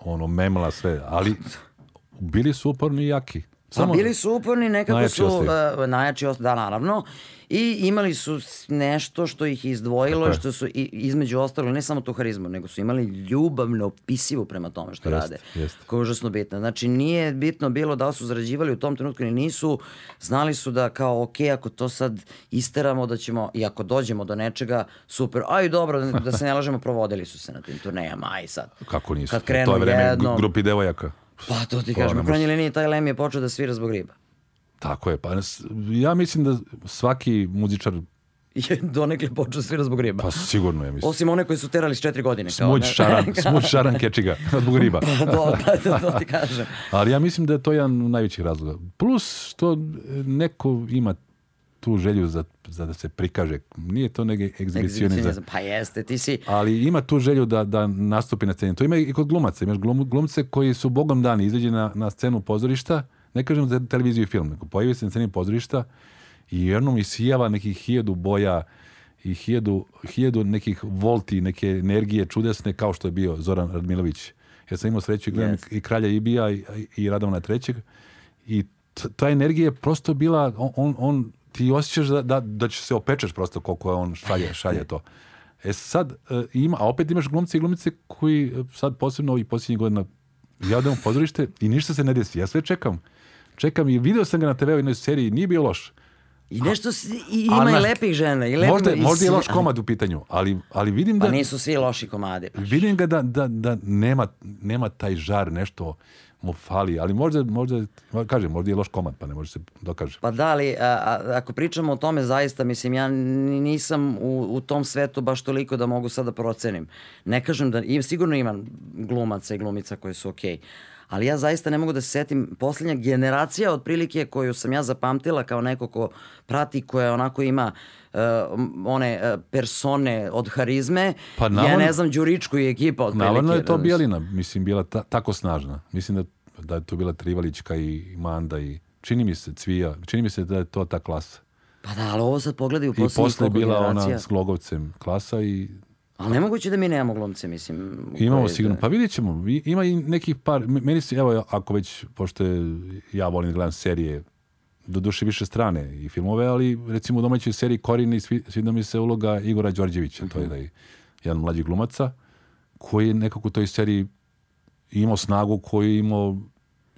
ono, memla sve, ali bili su uporni i jaki. Pa bili su uporni, nekako najjači su uh, najjači ostaju, da naravno. I imali su nešto što ih izdvojilo Tako što su i, između ostalog ne samo tu harizmu, nego su imali ljubav neopisivu prema tome što Jest, rade. jest. Koja je užasno bitna. Znači nije bitno bilo da su zarađivali u tom trenutku ili nisu. Znali su da kao ok, ako to sad isteramo da ćemo i ako dođemo do nečega, super. Aj dobro, da se ne lažemo, provodili su se na tim turnejama. Aj sad. Kako nisu? Kad krenu to je vreme jednom- grupi devojaka. Pa to ti kažem, u krajnjoj liniji taj Lem je počeo da svira zbog riba. Tako je, pa ja mislim da svaki muzičar, je donekle počeo da svira zbog riba. pa sigurno je, mislim. Osim one koji su terali s četiri godine. Smuć šaran, smuć šaran kečiga, zbog riba. Pa do, pa, to, to ti kažem. Ali ja mislim da je to jedan najvećih razloga. Plus što neko ima tu želju za, za da se prikaže. Nije to neki egzibicionizam. Pa jeste, ti si... Ali ima tu želju da, da nastupi na sceni. To ima i kod glumaca. Imaš glum, glumce koji su bogom dani izađe na, na scenu pozorišta, ne kažem za televiziju i film, nego pojavi se na sceni pozorišta i jednom isijava nekih hiljadu boja i hiljadu, hiljadu nekih volti, neke energije čudesne kao što je bio Zoran Radmilović. Ja sam imao sreću i gledam Jest. i Kralja Ibija i, i Radovana trećeg i ta energija je prosto bila, on, on ti osjećaš da, da, da će se opečeš prosto koliko je on šalje, šalje to. E sad, e, ima, a opet imaš glumce i glumice koji e, sad posebno ovih posljednjih godina ja odem u pozorište i ništa se ne desi. Ja sve čekam. Čekam i video sam ga na TV u jednoj seriji, nije bio loš. I nešto si, i A, ima i znaš, lepih žena. I lepih, Možda, i možda je loš komad u pitanju, ali, ali vidim da, Pa nisu svi loši komade. Pa. vidim ga da, da, da nema, nema taj žar, nešto mu fali, ali možda, možda, kažem, možda je loš komad, pa ne može se dokaže. Pa da li, a, a, ako pričamo o tome zaista, mislim, ja ni- nisam u, u tom svetu baš toliko da mogu sad da procenim. Ne kažem da, im, sigurno imam glumaca i glumica koji su okej. Ali ja zaista ne mogu da se setim posljednja generacija otprilike koju sam ja zapamtila kao neko ko prati, koja onako ima uh, one uh, persone od harizme. Pa ja navodno- ne znam Đuričku i ekipa otprilike. Navodno je to? Bijelina, mislim, bila ta, tako snažna. Mislim da, da je to bila Trivalićka i Manda i čini mi se Cvija, čini mi se da je to ta klasa. Pa da, ali ovo sad pogledaj u I posljednjih posle bila generacija. ona s Glogovcem klasa i Ali nemoguće da mi nemamo glumce, mislim. Imamo koji- sigurno. Pa vidjet ćemo. Ima i nekih par... Meni se, evo, ako već, pošto ja volim da gledam serije, do duše više strane i filmove, ali recimo u domaćoj seriji Korini svi, sviđa mi se uloga Igora Đorđevića, to je da je jedan mlađi glumaca, koji je nekako u toj seriji imao snagu koju je imao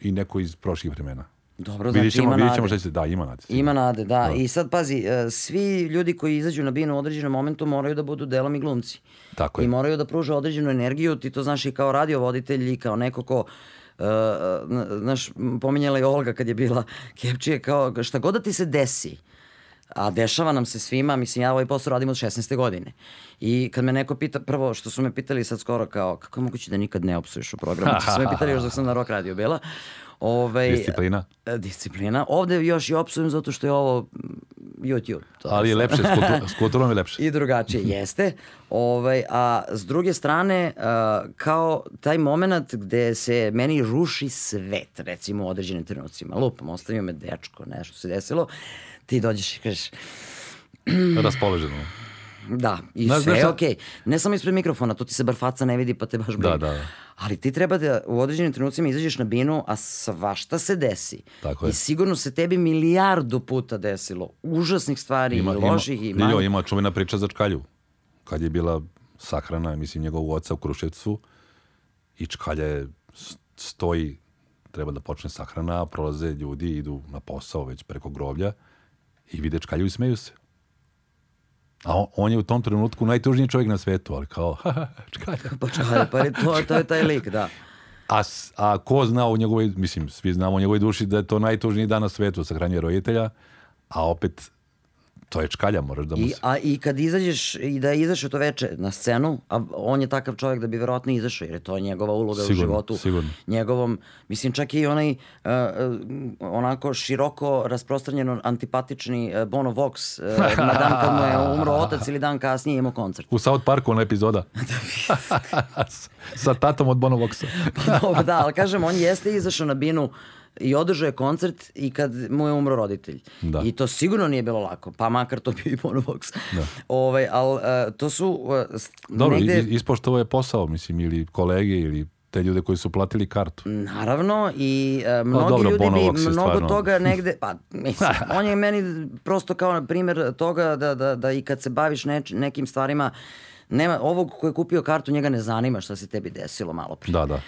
i neko iz prošlih vremena. Dobro, Vidjet znači ćemo, ima vidjet ćemo nade. šta će. Da, ima nade. Ima nade, da. I sad pazi, e, svi ljudi koji izađu na binu u određenom momentu moraju da budu delom i glumci. Tako I je. moraju da pruže određenu energiju, ti to znaš i kao radiovoditelj i kao neko ko Uh, znaš, pominjala je Olga kad je bila Kepčije, kao šta god da ti se desi, a dešava nam se svima, mislim ja ovaj posao radim od 16. godine. I kad me neko pita, prvo što su me pitali sad skoro kao, kako je moguće da nikad ne opsuješ u programu, to su me pitali još dok sam na rock radio bila. Ovaj, Disciplina. e, Disciplina. Ovde još i opsujem zato što je ovo YouTube. To Ali je lepše, s, kultu, s kulturom je lepše. i drugačije jeste. Ovaj, a s druge strane, a, kao taj moment gde se meni ruši svet, recimo u određenim trenucima. Lupam, ostavio me dečko, nešto se desilo. Ti dođeš i kažeš, Raspoloženo. Da, i Znaš, sve je šta- okej. Ne samo ispred mikrofona, to ti se bar faca ne vidi pa te baš briga. Da, da, da. Ali ti treba da u određenim trenucima izađeš na binu, a svašta se desi. Tako je. I sigurno se tebi milijardu puta desilo. Užasnih stvari, i loših i ima, manjih. ima čuvena priča za Čkalju. Kad je bila sahrana, mislim, njegovog oca u Kruševcu i Čkalja je stoji, treba da počne sahrana, prolaze ljudi, idu na posao već preko groblja i vide Čkalju i smeju se. A on, on je u tom trenutku najtužniji čovjek na svetu, ali kao, haha, Čkalja. Pa čekaj, pa je to, to je taj lik, da. A, a ko zna u njegovoj, mislim, svi znamo u njegovoj duši da je to najtužniji dan na svetu, sahranjuje roditelja, a opet to je čkalja, moraš da mu I, se... a i kad izađeš i da je izašao to veče na scenu, a on je takav čovjek da bi verovatno izašao, jer je to njegova uloga u Sigurno, životu. sigurno. Njegovom, mislim čak i onaj uh, uh, onako široko rasprostranjeno antipatični uh, Bono Vox uh, na dan kad mu je umro otac ili dan kasnije imao koncert. U South Parku ona epizoda. S- Sa tatom od Bonovoxa. Pa dobro, da, ali kažem, on jeste izašao na binu i održao je koncert i kad mu je umro roditelj. Da. I to sigurno nije bilo lako, pa makar to bio i Bonovox. Da. Ovaj, ali uh, to su uh, s- Dobro, negde... ispoštovo je posao, mislim, ili kolege, ili te ljude koji su platili kartu. Naravno i uh, mnogi dobro, ljudi bi mnogo stvarno- toga negde, pa mislim, on je meni prosto kao na primjer toga da, da, da i kad se baviš neč, nekim stvarima, nema, ovog ko je kupio kartu njega ne zanima šta se tebi desilo malo prije. Da, da.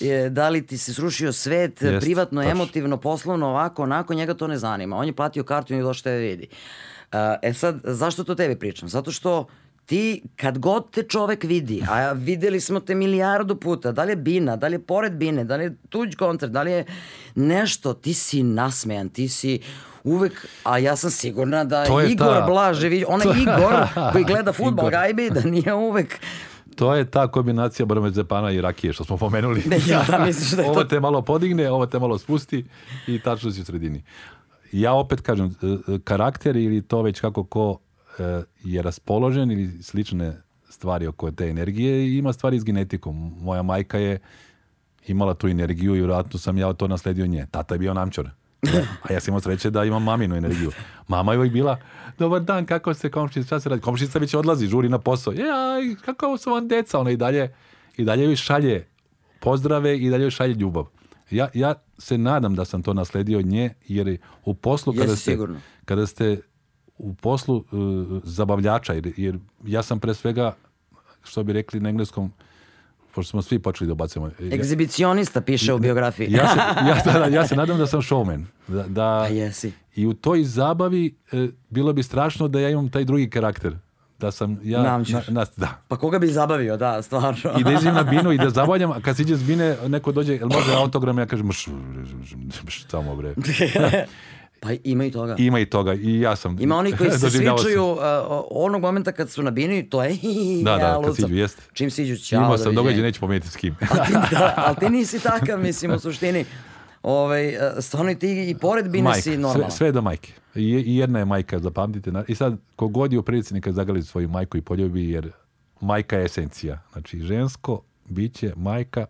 Je, da li ti se srušio svet, Jest, privatno, tačno. emotivno, poslovno, ovako, onako, njega to ne zanima. On je platio kartu i nije došao da je vidi. E sad, zašto to tebi pričam? Zato što ti, kad god te čovek vidi, a videli smo te milijardu puta, da li je Bina, da li je pored Bine, da li je tuđ koncert, da li je nešto, ti si nasmejan, ti si uvek, a ja sam sigurna da To je Igor ta- Blažević, onaj Igor koji gleda futbol, gajbi, da nije uvek To je ta kombinacija bromezepana i rakije što smo pomenuli. Ne, ja da misliš da je ovo to- te malo podigne, ovo te malo spusti i tačno si u sredini. Ja opet kažem, e, e, karakter ili to već kako ko e, je raspoložen ili slične stvari oko te energije i ima stvari s genetikom. Moja majka je imala tu energiju i vjerojatno sam ja to nasledio nje. Tata je bio namčar. A ja sam imao sreće da imam maminu energiju. Mama je uvijek bila, dobar dan, kako ste komšinica, šta se radi? Komšinica već odlazi, žuri na posao. Ja, kako su vam deca? Ona i dalje, i dalje joj šalje pozdrave i dalje joj šalje ljubav. Ja, ja se nadam da sam to nasledio od nje, jer u poslu kada Jesi ste, sigurno. kada ste u poslu uh, zabavljača, jer, jer ja sam pre svega, što bi rekli na engleskom, pošto smo svi počeli da ja- egzibicionista, piše u biografiji. ja se, ja, da, da, ja se nadam da sam showman. Da, da, Pa jesi. I u toj zabavi e, bilo bi strašno da ja imam taj drugi karakter. Da sam ja... Namćeš. na- da. Pa koga bi zabavio, da, stvarno. I da izim na binu i da zabavljam, a kad siđe s bine, neko dođe, jel može autogram, ja kažem, mš, mš, mš, samo bre. pa ima i toga. Ima i toga, i ja sam. Ima oni koji se svičuju uh, onog momenta kad su na bini, to je Da, da, ja, kad siđu, jeste. Čim siđu, ćao, Imao sam događaj, neću pomenuti s kim. da, ali ti nisi takav, mislim, u suštini. Ovaj, uh, stvarno i ti i pored bine Majka, si sve, normalan. sve do majke. I, jedna je majka, zapamtite. I sad, kogod je u prilici neka zagali svoju majku i poljubi, jer majka je esencija. Znači, žensko biće, majka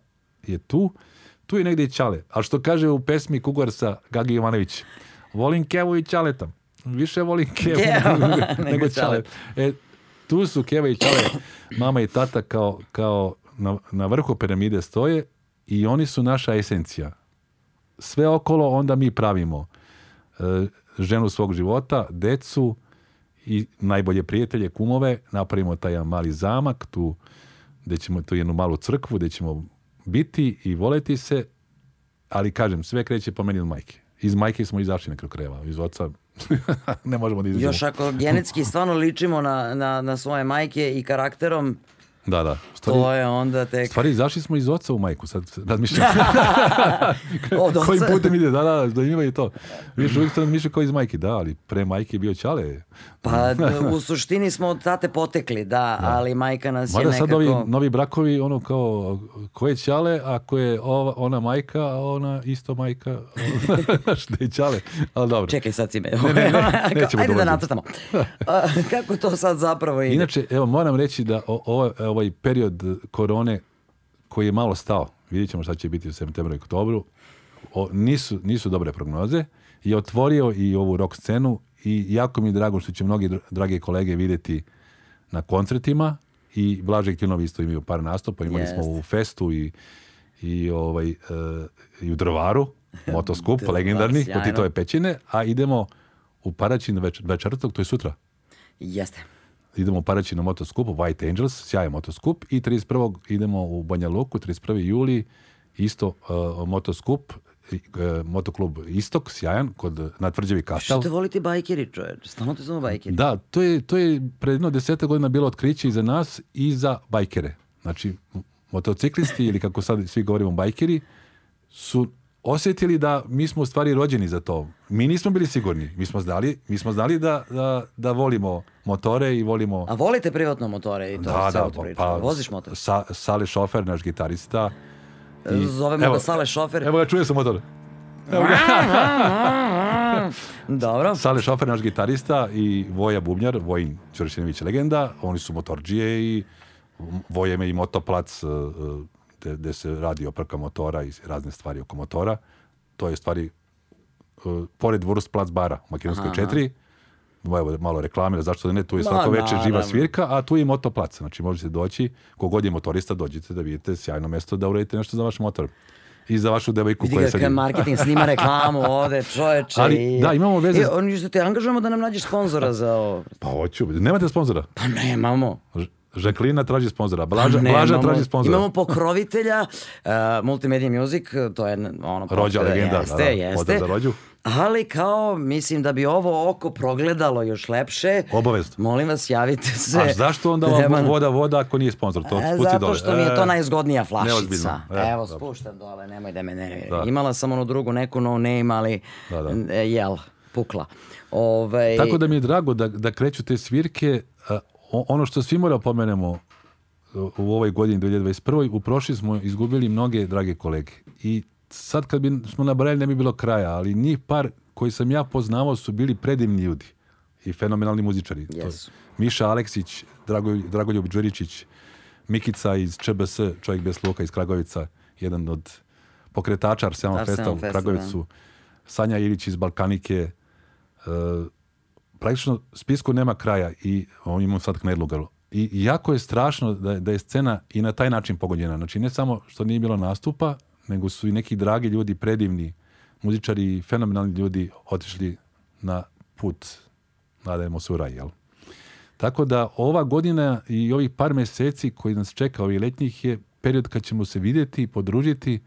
je tu, tu je negdje i Čale. A što kaže u pesmi Kugarsa Gagi Jovanović, volim Kevu i Čaleta. Više volim Kevu nego, nego. E, tu su Keva i Čale, mama i tata kao, kao na, na vrhu piramide stoje i oni su naša esencija. Sve okolo onda mi pravimo e, ženu svog života, decu i najbolje prijatelje, kumove, napravimo taj mali zamak, tu gdje ćemo tu jednu malu crkvu, gdje ćemo biti i voleti se, ali kažem, sve kreće po meni od majke. Iz majke smo izašli na kraju krajeva, iz oca ne možemo da izađemo. Još ako genetski stvarno ličimo na, na, na svoje majke i karakterom, Da, da. Stvari, to je onda tek... stvari izašli smo iz oca u majku, sad razmišljam. Od oca. Kojim putem ide, da, da, zanimljivo je to. Vidiš, uvijek ste razmišljao kao iz majke, da, ali pre majke je bio Ćale. Pa u suštini smo od tate potekli, da, ali majka nas je Mada nekako... sad ovi novi brakovi, ono kao, ko je Ćale, ako je ova, ona majka, a ona isto majka, da je Ćale, ali dobro. Čekaj, sad si me... ne, ne, nećemo Ajde da nacrtamo. A, kako to sad zapravo ide? Inače, evo, moram reći da o- ovaj, ovaj period korone koji je malo stao, vidjet ćemo šta će biti u septembru i oktobru, o, nisu, nisu dobre prognoze, je otvorio i ovu rock scenu i jako mi je drago što će mnogi dr- drage kolege vidjeti na koncertima i Blažek Tinovi isto imaju par nastupa, imali smo Jeste. u Festu i, i, ovaj, e, i u Drvaru, motoskup, Drvar, legendarni, kod. Titove pećine, a idemo u Paraćin već, večertok, to je sutra Jeste. Idemo u Paraćin na motoskup, White Angels, sjajan motoskup i 31. idemo u Banja Luku, 31. juli, isto uh, motoskup, uh, motoklub Istok, sjajan, kod na Tvrđevi Što Kastel. te voliti bajkeri, čoveč? Stalno te zove bajkeri. Da, to je, to je pred jedno deseta godina bilo otkriće i za nas i za bajkere. Znači, motociklisti ili kako sad svi govorimo bajkeri su osjetili da mi smo u stvari rođeni za to. Mi nismo bili sigurni. Mi smo znali, mi smo znali da, da, da volimo motore i volimo A volite privatno motore i to da, da, priču? pa, Voziš motor? Sa, Sale Šofer, naš gitarista. I- Zovemo evo, ga Sale Šofer. Evo ga, čuje sam motor. Dobro. Sale Šofer, naš gitarista i Voja Bubnjar, Vojin Ćoršinović legenda. Oni su motorđije i Voja ima i motoplac uh, gde, gde se radi oprka motora i razne stvari oko motora. To je stvari uh, pored Wurst plac bara u Makedonskoj 4. Evo, malo reklame, zašto da ne, tu je Ma, svako večer živa svirka, a tu je motoplac. Znači možete doći, kogod je motorista, dođite da vidite sjajno mesto da uradite nešto za vaš motor. I za vašu devojku koja ga sad... marketing snima reklamu ovde, čoveče. Ali, i- da, imamo veze s- oni što te angažujemo da nam nađeš sponzora za ovo. Pa hoću, nemate sponzora. Pa nemamo. Žaklina traži sponzora, Blaža, Pa Blaža nemamo. traži sponzora. Imamo pokrovitelja, uh, Multimedia Music, to je ono... Rođa pokre- legenda, jeste, da, da, jeste. za rođu. Ali kao, mislim da bi ovo oko progledalo još lepše. Obavezno. Molim vas, javite se. A zašto onda ova nam- voda, voda ako nije sponsor? To E, spusti zato dole. što mi je to E, najzgodnija flašica. E, Evo, dobro. spuštam dole, nemoj da me nervira. Da. Imala sam onu drugu, neku no name, ali Da, da. e, jel, pukla. Ovaj, Tako da mi je drago da, da kreću te svirke. Ono što svi mora pomenemo u ovoj godini 2021. U prošli smo izgubili mnoge drage kolege. I sad kad bi smo nabrali ne bi bilo kraja, ali njih par koji sam ja poznavao su bili predivni ljudi i fenomenalni muzičari. To- Jesu. Miša Aleksić, Drago, Dragoljub Đuričić, Mikica iz ČBS, čovjek bez luka iz Kragovica, jedan od pokretača Arsenal Festa u Kragovicu, Sanja Ilić iz Balkanike, e, praktično spisku nema kraja i on imamo sad Knedlugalu. I jako je strašno da, da je scena i na taj način pogođena. Znači ne samo što nije bilo nastupa, nego su i neki dragi ljudi, predivni muzičari i fenomenalni ljudi otišli na put, nadajmo se u raj, jel? Tako da ova godina i ovih par meseci koji nas čeka, ovih letnjih, je period kad ćemo se vidjeti, podružiti,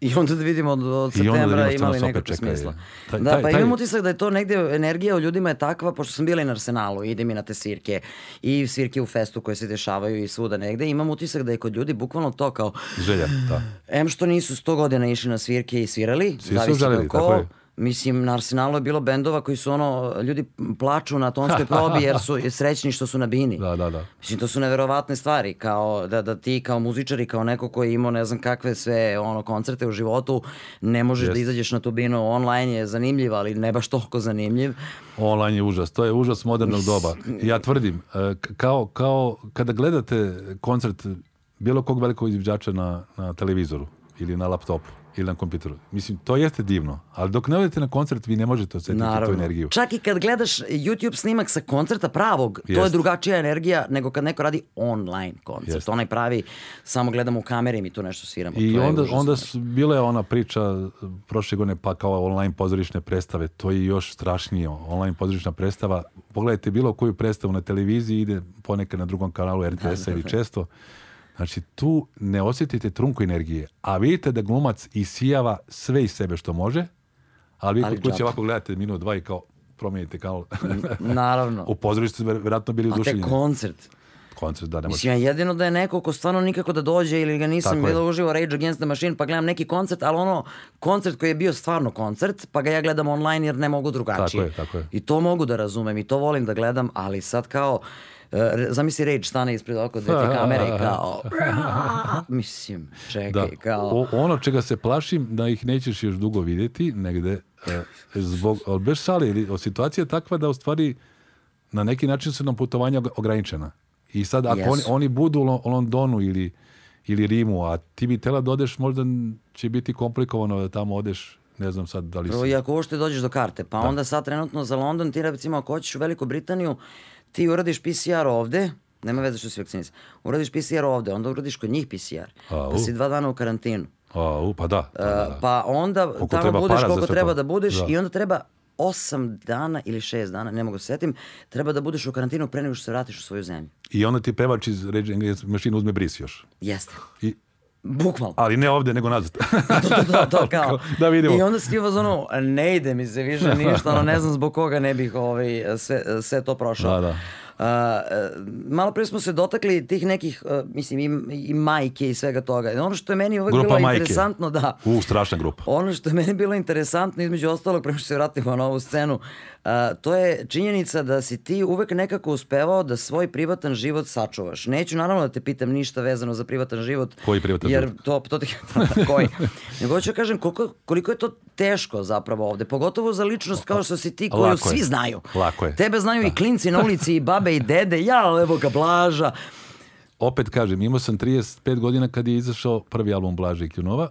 I onda da vidimo od, da septembra vidimo šta ima li nas opet nekakve smisla. Taj- da, taj- pa taj- imam utisak da je to negdje, energija u ljudima je takva, pošto sam bila i na Arsenalu, idem i na te svirke, i svirke u festu koje se dešavaju i svuda negde, imam utisak da je kod ljudi bukvalno to kao, želja, da. em što nisu sto godina išli na svirke i svirali, Svi su želeli, tako je. Mislim, na Arsenalu je bilo bendova koji su ono, ljudi plaču na tonskoj probi jer su srećni što su na bini. Da, da, da. Mislim, to su neverovatne stvari, kao da, da ti kao muzičar i kao neko koji je imao ne znam kakve sve ono koncerte u životu, ne možeš da Jest. izađeš na tu binu, online je zanimljiv, ali ne baš toliko zanimljiv. Online je užas, to je užas modernog doba. Ja tvrdim, e, kao, kao kada gledate koncert bilo kog velikog izvođača na, na televizoru ili na laptopu ili na kompjuteru. Mislim, to jeste divno, ali dok ne odete na koncert vi ne možete osjetiti tu Naravno. energiju. Čak i kad gledaš YouTube snimak sa koncerta pravog, to je Jest. drugačija energija nego kad neko radi online koncert. Jest. Onaj pravi, samo gledamo u kamere i mi tu nešto sviramo. I to onda, onda su, bila je ona priča e, prošle godine pa kao online pozorišne predstave, to je još strašnije. Online pozorišna predstava, pogledajte bilo koju predstavu na televiziji, ide ponekad na drugom kanalu RTS-a ili često. Znači tu ne osjetite trunku energije, a vidite da glumac isijava sve iz sebe što može, ali vi kod kuće ovako gledate minut, dva i kao promijenite kanal. Naravno. U pozorištu ste vjerojatno bili A te koncert. Koncert, da, ne. Mislim, ja jedino da je neko ko stvarno nikako da dođe ili ga nisam Tako je. bila uživo Rage Against the Machine pa gledam neki koncert, ali ono koncert koji je bio stvarno koncert, pa ga ja gledam online jer ne mogu drugačije. Tako je, tako je. I to mogu da razumem i to volim da gledam, ali sad kao zamisli Rage stane ispred oko dve te kamere i kao mislim, čekaj, Da. kao O- ono čega se plašim da ih nećeš još dugo vidjeti negde e, zbog, ali bez šale, ili situacija je takva da u stvari na neki način su nam putovanja og- ograničena. I sad ako Jesu. oni, oni budu u Lo- u Londonu ili, ili Rimu, a ti bi tela da odeš, možda će biti komplikovano da tamo odeš, ne znam sad da li Prvo, si... i ako uopšte dođeš do karte, pa onda sad trenutno za London, ti recimo ako hoćeš u Veliku Britaniju, ti uradiš PCR ovde, nema veze što si vakcinisan, uradiš PCR ovde, onda uradiš kod njih PCR, Au. pa si dva dana u karantinu. A, u, pa da. da, da, da. Uh, pa onda Koliko tamo budeš koliko treba to. da budeš Da. i onda treba osam dana ili šest dana, ne mogu se setim, treba da budeš u karantinu pre nego što se vratiš u svoju zemlju. I onda ti pevač iz Rage Against Machine uzme bris još. Jeste. I, Bukvalno. ali ne ovde, nego nazad. to, to, to, kao. Da vidimo. I onda si ti fazonu, ne ide mi se više ništa, ono, ne znam zbog koga ne bih ovaj, sve, sve to prošao. Da, da. E, malo prije smo se dotakli tih nekih, e, mislim, i, i majke i svega toga. Ono što je meni uvek Grupa bilo Majke. interesantno, da, U, strašna grupa. ono što je meni bilo interesantno, između ostalog, prema što se vratimo na ovu scenu, to je činjenica da si ti uvek nekako uspevao da svoj privatan život sačuvaš. Neću naravno da te pitam ništa vezano za privatan život. Koji privatan jer život? To, to ti, koji? Nego hoću da kažem koliko, koliko je to teško zapravo ovde, pogotovo za ličnost kao što si ti, koju Lako je. svi znaju. Lako je. Tebe znaju i klinci na ulici, i babe, i dede, ja, evo ga, Blaža. opet kažem, imao sam 35 godina kad je izašao prvi album Blaže i Kljunova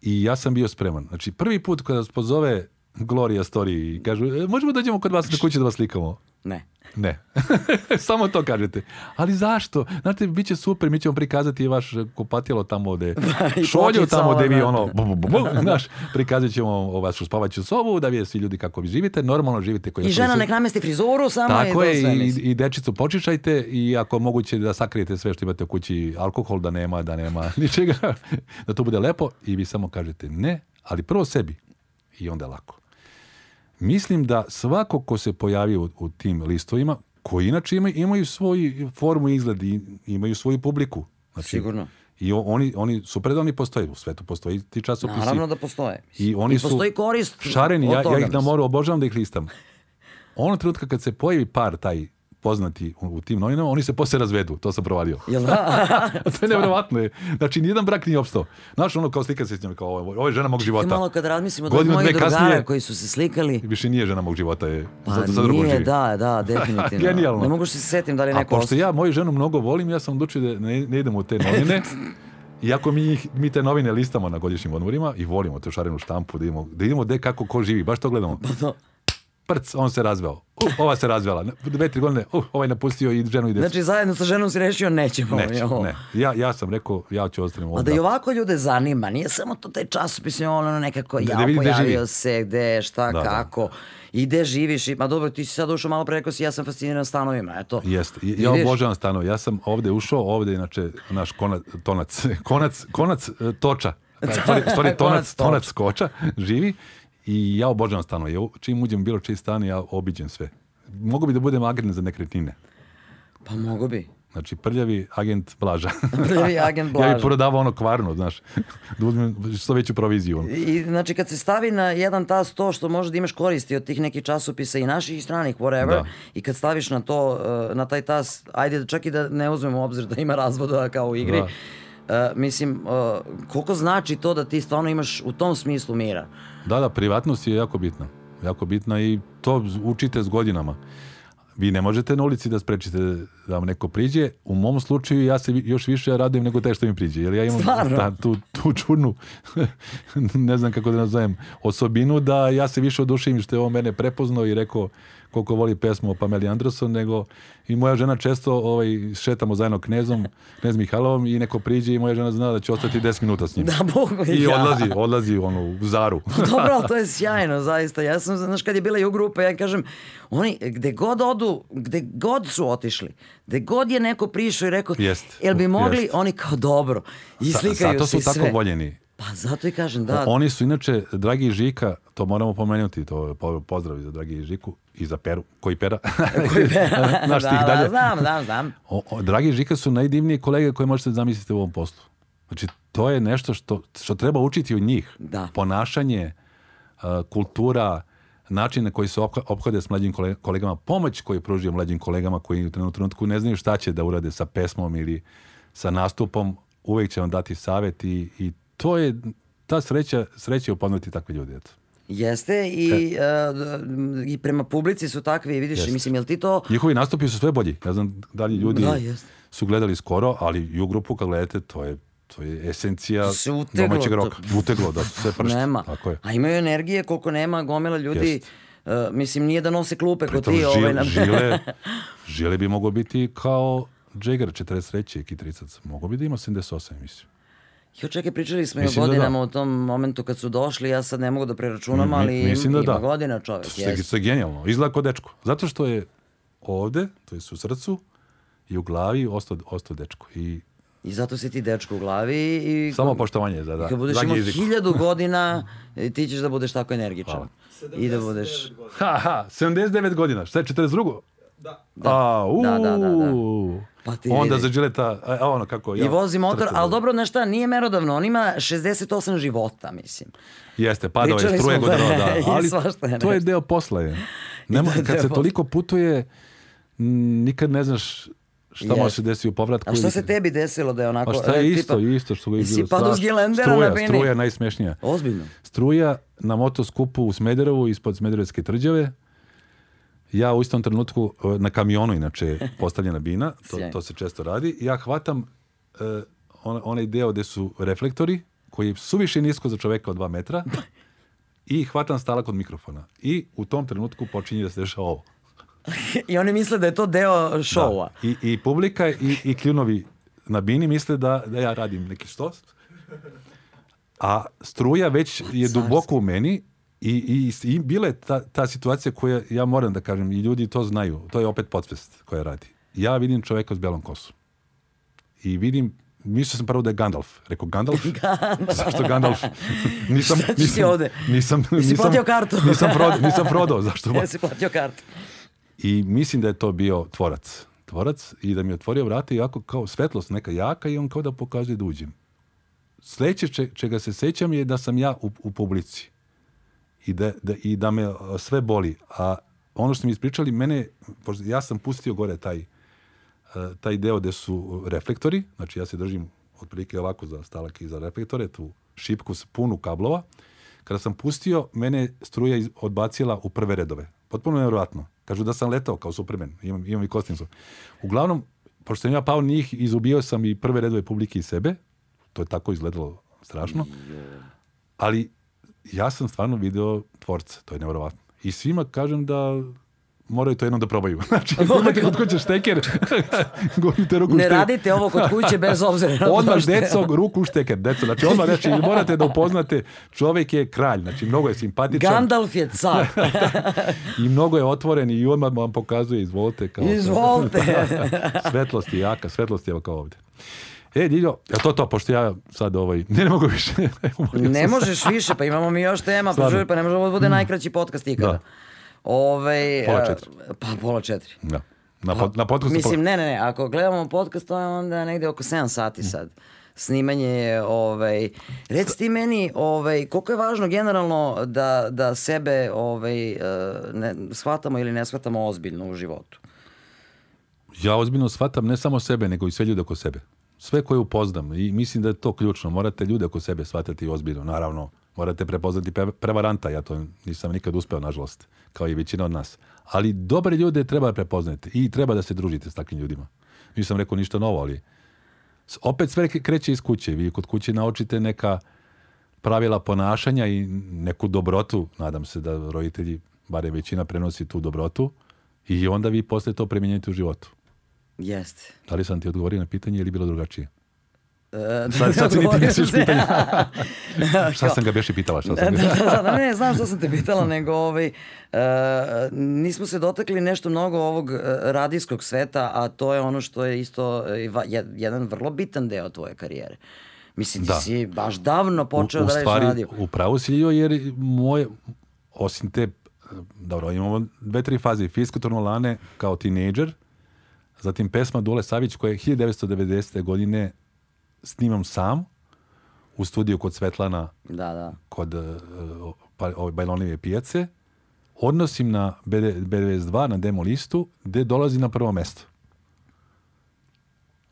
i ja sam bio spreman. Znači, prvi put kada nas pozove Gloria Story i kažu, e, možemo dođemo kod vas na kući da vas slikamo? Ne. Ne. Samo to kažete. Ali zašto? Znate, bit će super, mi ćemo prikazati vaš kupatilo tamo ovde. I Šolju tamo gde vi ono, bu, bu, bu, bu, znaš, prikazat ćemo vašu spavaću sobu, da vi svi ljudi kako vi živite, normalno živite. Koji I žena nek namesti frizuru, samo tako to je, sve, i, i dečicu počišajte i ako moguće da sakrijete sve što imate u kući, alkohol da nema, da nema ničega, da to bude lepo i vi samo kažete ne, ali prvo sebi i onda lako. Mislim da svako ko se pojavi u, u tim listovima, koji inače imaju, imaju svoju formu i izgled i imaju svoju publiku. Znači, Sigurno. I oni, oni super da oni postoje, u svetu postoji ti časopisi. Naravno da postoje. I oni su postoji korist šareni, ja, ja ih mislim. moru obožavam da ih listam. Onog trenutka kad se pojavi par taj poznati u, u tim novinama, oni se posle razvedu, to sam provadio. Jel da? to je nevjerovatno. Je. Znači, nijedan brak nije opstao. Znaš, ono kao slika se s njom, kao ovo, ovo je žena mog života. malo kad razmislimo od Godinu, mojih dve drugara kasnije- koji su se slikali, Više nije žena mog života, je. Pa za, za drugom nije, živi. da, da, definitivno. Genijalno. Ne mogu se setim da li je A neko pošto ja moju ženu mnogo volim, ja sam odlučio da ne, ne idem u te novine. Iako mi, mi te novine listamo na godišnjim odmorima i volimo tu šarenu štampu, da idemo, da idemo gde kako ko živi, baš to gledamo. to- Prc, on se razveo. Uh, ova se razvela. Dve, tri godine, uh, ovaj napustio i ženu i decu. Znači, zajedno sa ženom si rešio, nećemo. Neću, jel? ne. Ja, ja sam rekao, ja ću ostanem A ovdje. da i ovako ljude zanima, nije samo to taj časopis, ono nekako, Da- ja da gde pojavio živi. se, gde, šta, Da, da. kako, i gde živiš, i, ma dobro, ti si sad ušao malo pre rekao si, ja sam fasciniran stanovima, eto. Jeste. Ja obožavam stanove. Ja sam ovde ušao, ovde inače naš konac, tonac, konac, konac e, toča. Stvari, stvari tonac, tonac koča živi i ja obožavam stanove. Ja, čim uđem bilo čiji stan, ja obiđem sve. Mogu bi da budem agent za nekretnine. Pa mogo bi. Znači, prljavi agent Blaža. Prvi agent ja Blaža. bi prodavao ono kvarno, znaš, da uzmem što veću proviziju. I, znači, kad se stavi na jedan tas to što može da imaš koristi od tih nekih časopisa i naših i stranih, whatever, Da. i kad staviš na to, uh, na taj tas, ajde čak i da ne uzmemo u obzir da ima razvoda kao u igri, Da. Uh, mislim, uh, koliko znači to da ti stvarno imaš u tom smislu mira? Da, da, privatnost je jako bitna. Jako bitna i to učite s godinama. vi ne možete na ulici da sprečite da vam neko priđe. U mom slučaju ja se još više radujem nego te što mi priđe. Jer ja imam ta- tu, tu čudnu, ne znam kako da nazovem, osobinu da ja se više oduševim što je on mene prepoznao i rekao koliko voli pesmu o Pameli Anderson, nego i moja žena često ovaj, šetamo zajedno knezom, knez Mihajlovom i neko priđe i moja žena zna da će ostati 10 minuta s njim. Da, Bogu I ja. odlazi, odlazi ono, u zaru. Dobro, ali to je sjajno, zaista. Ja sam, znaš, kad je bila i u grupa, ja kažem, oni, gde god odu, gde god su otišli, gde god je neko prišao i rekao, Jest, jel bi mogli, jest. oni kao dobro, i Sa- slikaju Zato se su tako sve. voljeni. Pa zato i kažem, da. Oni su inače, dragi Žika, to moramo pomenuti, to je po- pozdrav za dragi Žiku i za Peru, koji Pera, Koji be- naš da, tih da, dalje. znam, znam, znam. O, o, dragi Žika su najdivniji kolege koje možete zamisliti u ovom poslu. Znači, to je nešto što, što treba učiti od njih. Da. Ponašanje, a, kultura, način na koji se opho- ophode s mlađim kole- kolegama, pomoć koju pružio mlađim kolegama koji u trenutku- ne znaju šta će da urade sa pesmom ili sa nastupom, uvijek će vam dati savjet i, i to je ta sreća, sreća upoznati takve ljude. Eto. Jeste i, e, d- i prema publici su takvi, vidiš, Jeste. mislim, jel ti to... Njihovi nastupi su sve bolji. Ne znam da li ljudi Da, jeste. su gledali skoro, ali i u grupu kad gledate, to je, to je esencija To se uteglo, domaćeg to- roka. Uteglo, da su sve pršti. Nema. Tako je. A imaju energije koliko nema gomila ljudi. Jest. e, mislim, nije da nose klupe kod ti. žile, ovaj, na- žile, žile bi moglo biti kao Jagger 43. i Kitricac. Mogu bi da ima 78, mislim. Jo, čekaj, pričali smo i o Mislim da godinama da. u tom momentu kad su došli, ja sad ne mogu da preračunam, Mi- ali mislim da ima da. godina čovjek. To je, to je genijalno. Izgleda kao dečko. Zato što je ovde, to je u srcu i u glavi ostao, ostao dečko. I I zato si ti dečko u glavi i... samo poštovanje za da. Kad budeš imao hiljadu godina, ti ćeš da budeš tako energičan. Hvala. I da budeš... 79 godina. Ha, ha, 79 godina. Šta je 42? Da. A, u, Da, da, da, da. Pa ti Onda vidi. za Gilleta, a, a ono kako... I ja, vozi motor, ali da- dobro, znaš šta, nije merodavno, on ima 68 života, mislim. Jeste, padao je struje godina, da, da. i Ali svašta je to je deo posla je. Nemo, kad se posla. toliko putuje, nikad ne znaš šta može se desiti u povratku. A šta se tebi desilo da je onako... Pa šta je e, isto, tipa- isto što ga je bilo padao s strašno. Gilendera struja, na bini? Struja je najsmešnija. Ozbiljno. Struja na motoskupu u Smederevu ispod Smederevske tvrđave. Ja u istom trenutku e, na kamionu inače je postavljena bina, to, to se često radi. Ja hvatam e, on- onaj deo gde su reflektori koji je suviše nisko za čoveka od dva metra i hvatam stalak od mikrofona. I u tom trenutku počinje da se dešava ovo. I oni misle da je to deo šoua. Da. I, I publika i, i kljunovi na bini misle da, da ja radim neki štos. A struja već je duboko u meni i, i, i bila je ta, ta situacija koja, ja moram da kažem, i ljudi to znaju, to je opet podsvest koja radi. Ja vidim čoveka s belom kosom. I vidim, mislio sam prvo da je Gandalf. Rekao, Gandalf? Zašto Gandalf? nisam, Šta ćeš ti nisam, ovde? nisam, Jesi nisam, platio kartu? nisam, Frodo, nisam Frodo, zašto? Ja si platio kartu. I mislim da je to bio tvorac. Tvorac i da mi je otvorio vrata i ovako kao svetlost neka jaka i on kao da pokazuje da uđem. Sledeće če- čega se sećam je da sam ja u, u publici i da, da, i da me sve boli. A ono što mi ispričali, mene, ja sam pustio gore taj, taj deo gde su reflektori, znači ja se držim otprilike ovako za stalak i za reflektore, tu šipku s punu kablova. Kada sam pustio, mene struja odbacila u prve redove. Potpuno nevjerojatno. Kažu da sam letao kao Superman, imam, imam i kostimcu. Uglavnom, pošto sam ja pao njih, izubio sam i prve redove publike i sebe. To je tako izgledalo strašno. Ali ja sam stvarno video tvorca, to je nevjerovatno. I svima kažem da moraju to jednom da probaju. Znači, ako imate kod kuće šteker, gurnite ruku Ne šteker. radite ovo kod kuće bez obzira na Odmah deco, ruku šteker, deco. Znači, odmah, znači, morate da upoznate, čovjek je kralj, znači, mnogo je simpatičan Gandalf je car. i mnogo je otvoren i odmah vam pokazuje, izvolite. Kao Izvolite. svetlost je jaka, svetlost je kao ovde. E, Diljo, je to to, pošto ja sad ovaj, ne, ne mogu više. Ne možeš više, pa imamo mi još tema, pa, žuri, pa ne može ovo da bude najkraći podcast ikada. Da. Ovaj, Pola e, četiri. Pa pola četiri. Da. Na, pod, na podcastu Mislim, ne, ne, ne, ako gledamo podcast, to je onda negde oko 7 sati sad. Snimanje je, ovaj, reci ti meni, ovaj, koliko je važno generalno da, da sebe ovaj, e, ne, shvatamo ili ne shvatamo ozbiljno u životu. Ja ozbiljno shvatam ne samo sebe, nego i sve ljude oko sebe. Sve koje upoznam i mislim da je to ključno. Morate ljude oko sebe shvatati ozbiljno. Naravno, Morate prepoznati prevaranta, ja to nisam nikad uspeo, nažalost, kao i većina od nas. Ali dobre ljude treba prepoznati i treba da se družite s takvim ljudima. Nisam rekao ništa novo, ali opet sve kreće iz kuće. Vi kod kuće naučite neka pravila ponašanja i neku dobrotu. Nadam se da roditelji, bare većina, prenosi tu dobrotu i onda vi posle to primjenjujete u životu. Jeste. Da li sam ti odgovorio na pitanje ili bilo drugačije? E, Sad, sad ti niti sam. pitanje. šta sam ga beše pitala? Šta Da, sam ga... da, da, ne, znam što sam te pitala, nego ovaj, e, nismo se dotakli nešto mnogo ovog e, radijskog sveta, a to je ono što je isto e, jedan vrlo bitan deo tvoje karijere. Mislim, ti Da. si baš davno počeo u, u da radiš radio. u pravu si Ljo, jer moje, osim te, dobro, imamo dve, tri faze. Fiskotorno lane kao tinejdžer, zatim pesma Dule Savić koja je 1990. godine snimam sam u studiju kod Svetlana Da, da. kod uh, pa, ove Bajlonove pijace, odnosim na BD, BDS2, na demo listu, gde dolazi na prvo mesto.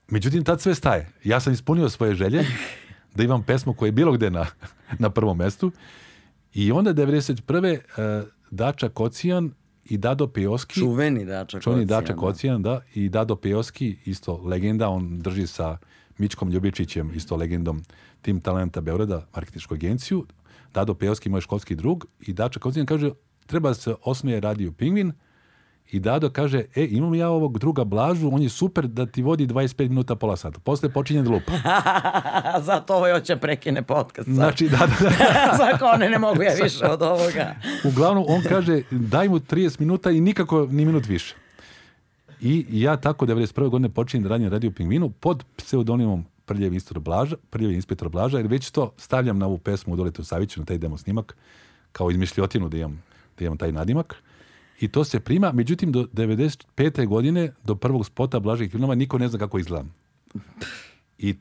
Međutim, tad sve staje. Ja sam ispunio svoje želje da imam pesmu koja je bilo gde na, na prvom mestu i onda 91. Uh, Dača Kocijan i Dado Pejoski Čuveni Dača Čuveni Kocijan, Dača da. Da, i Dado Pejoski, isto legenda, on drži sa Mičkom Ljubičićem, isto legendom Tim Talenta Beograda, marketičku agenciju. Dado Pejoski, moj školski drug, i Dača Kocijan kaže, treba da se osnuje radio Pingvin, i Dado kaže, e, imam ja ovog druga Blažu, on je super da ti vodi 25 minuta, pola sata. Posle počinje da lupa. Zato ovo hoće prekine podcast. sad. Znači, da, da, da. Zato ne, ne mogu ja više od ovoga. Uglavnom, on kaže, daj mu 30 minuta i nikako ni minut više. I ja tako 91. godine počinjem da radim Radio Pingvinu pod pseudonimom Prljevi inspektor Blaža, Prljevi inspektor Blaža, jer već to stavljam na ovu pesmu u Doletu Saviću, na taj demo snimak, kao izmišljotinu da imam, da imam taj nadimak. I to se prima, međutim do 95. godine, do prvog spota Blažih filmova, niko ne zna kako izgledam. I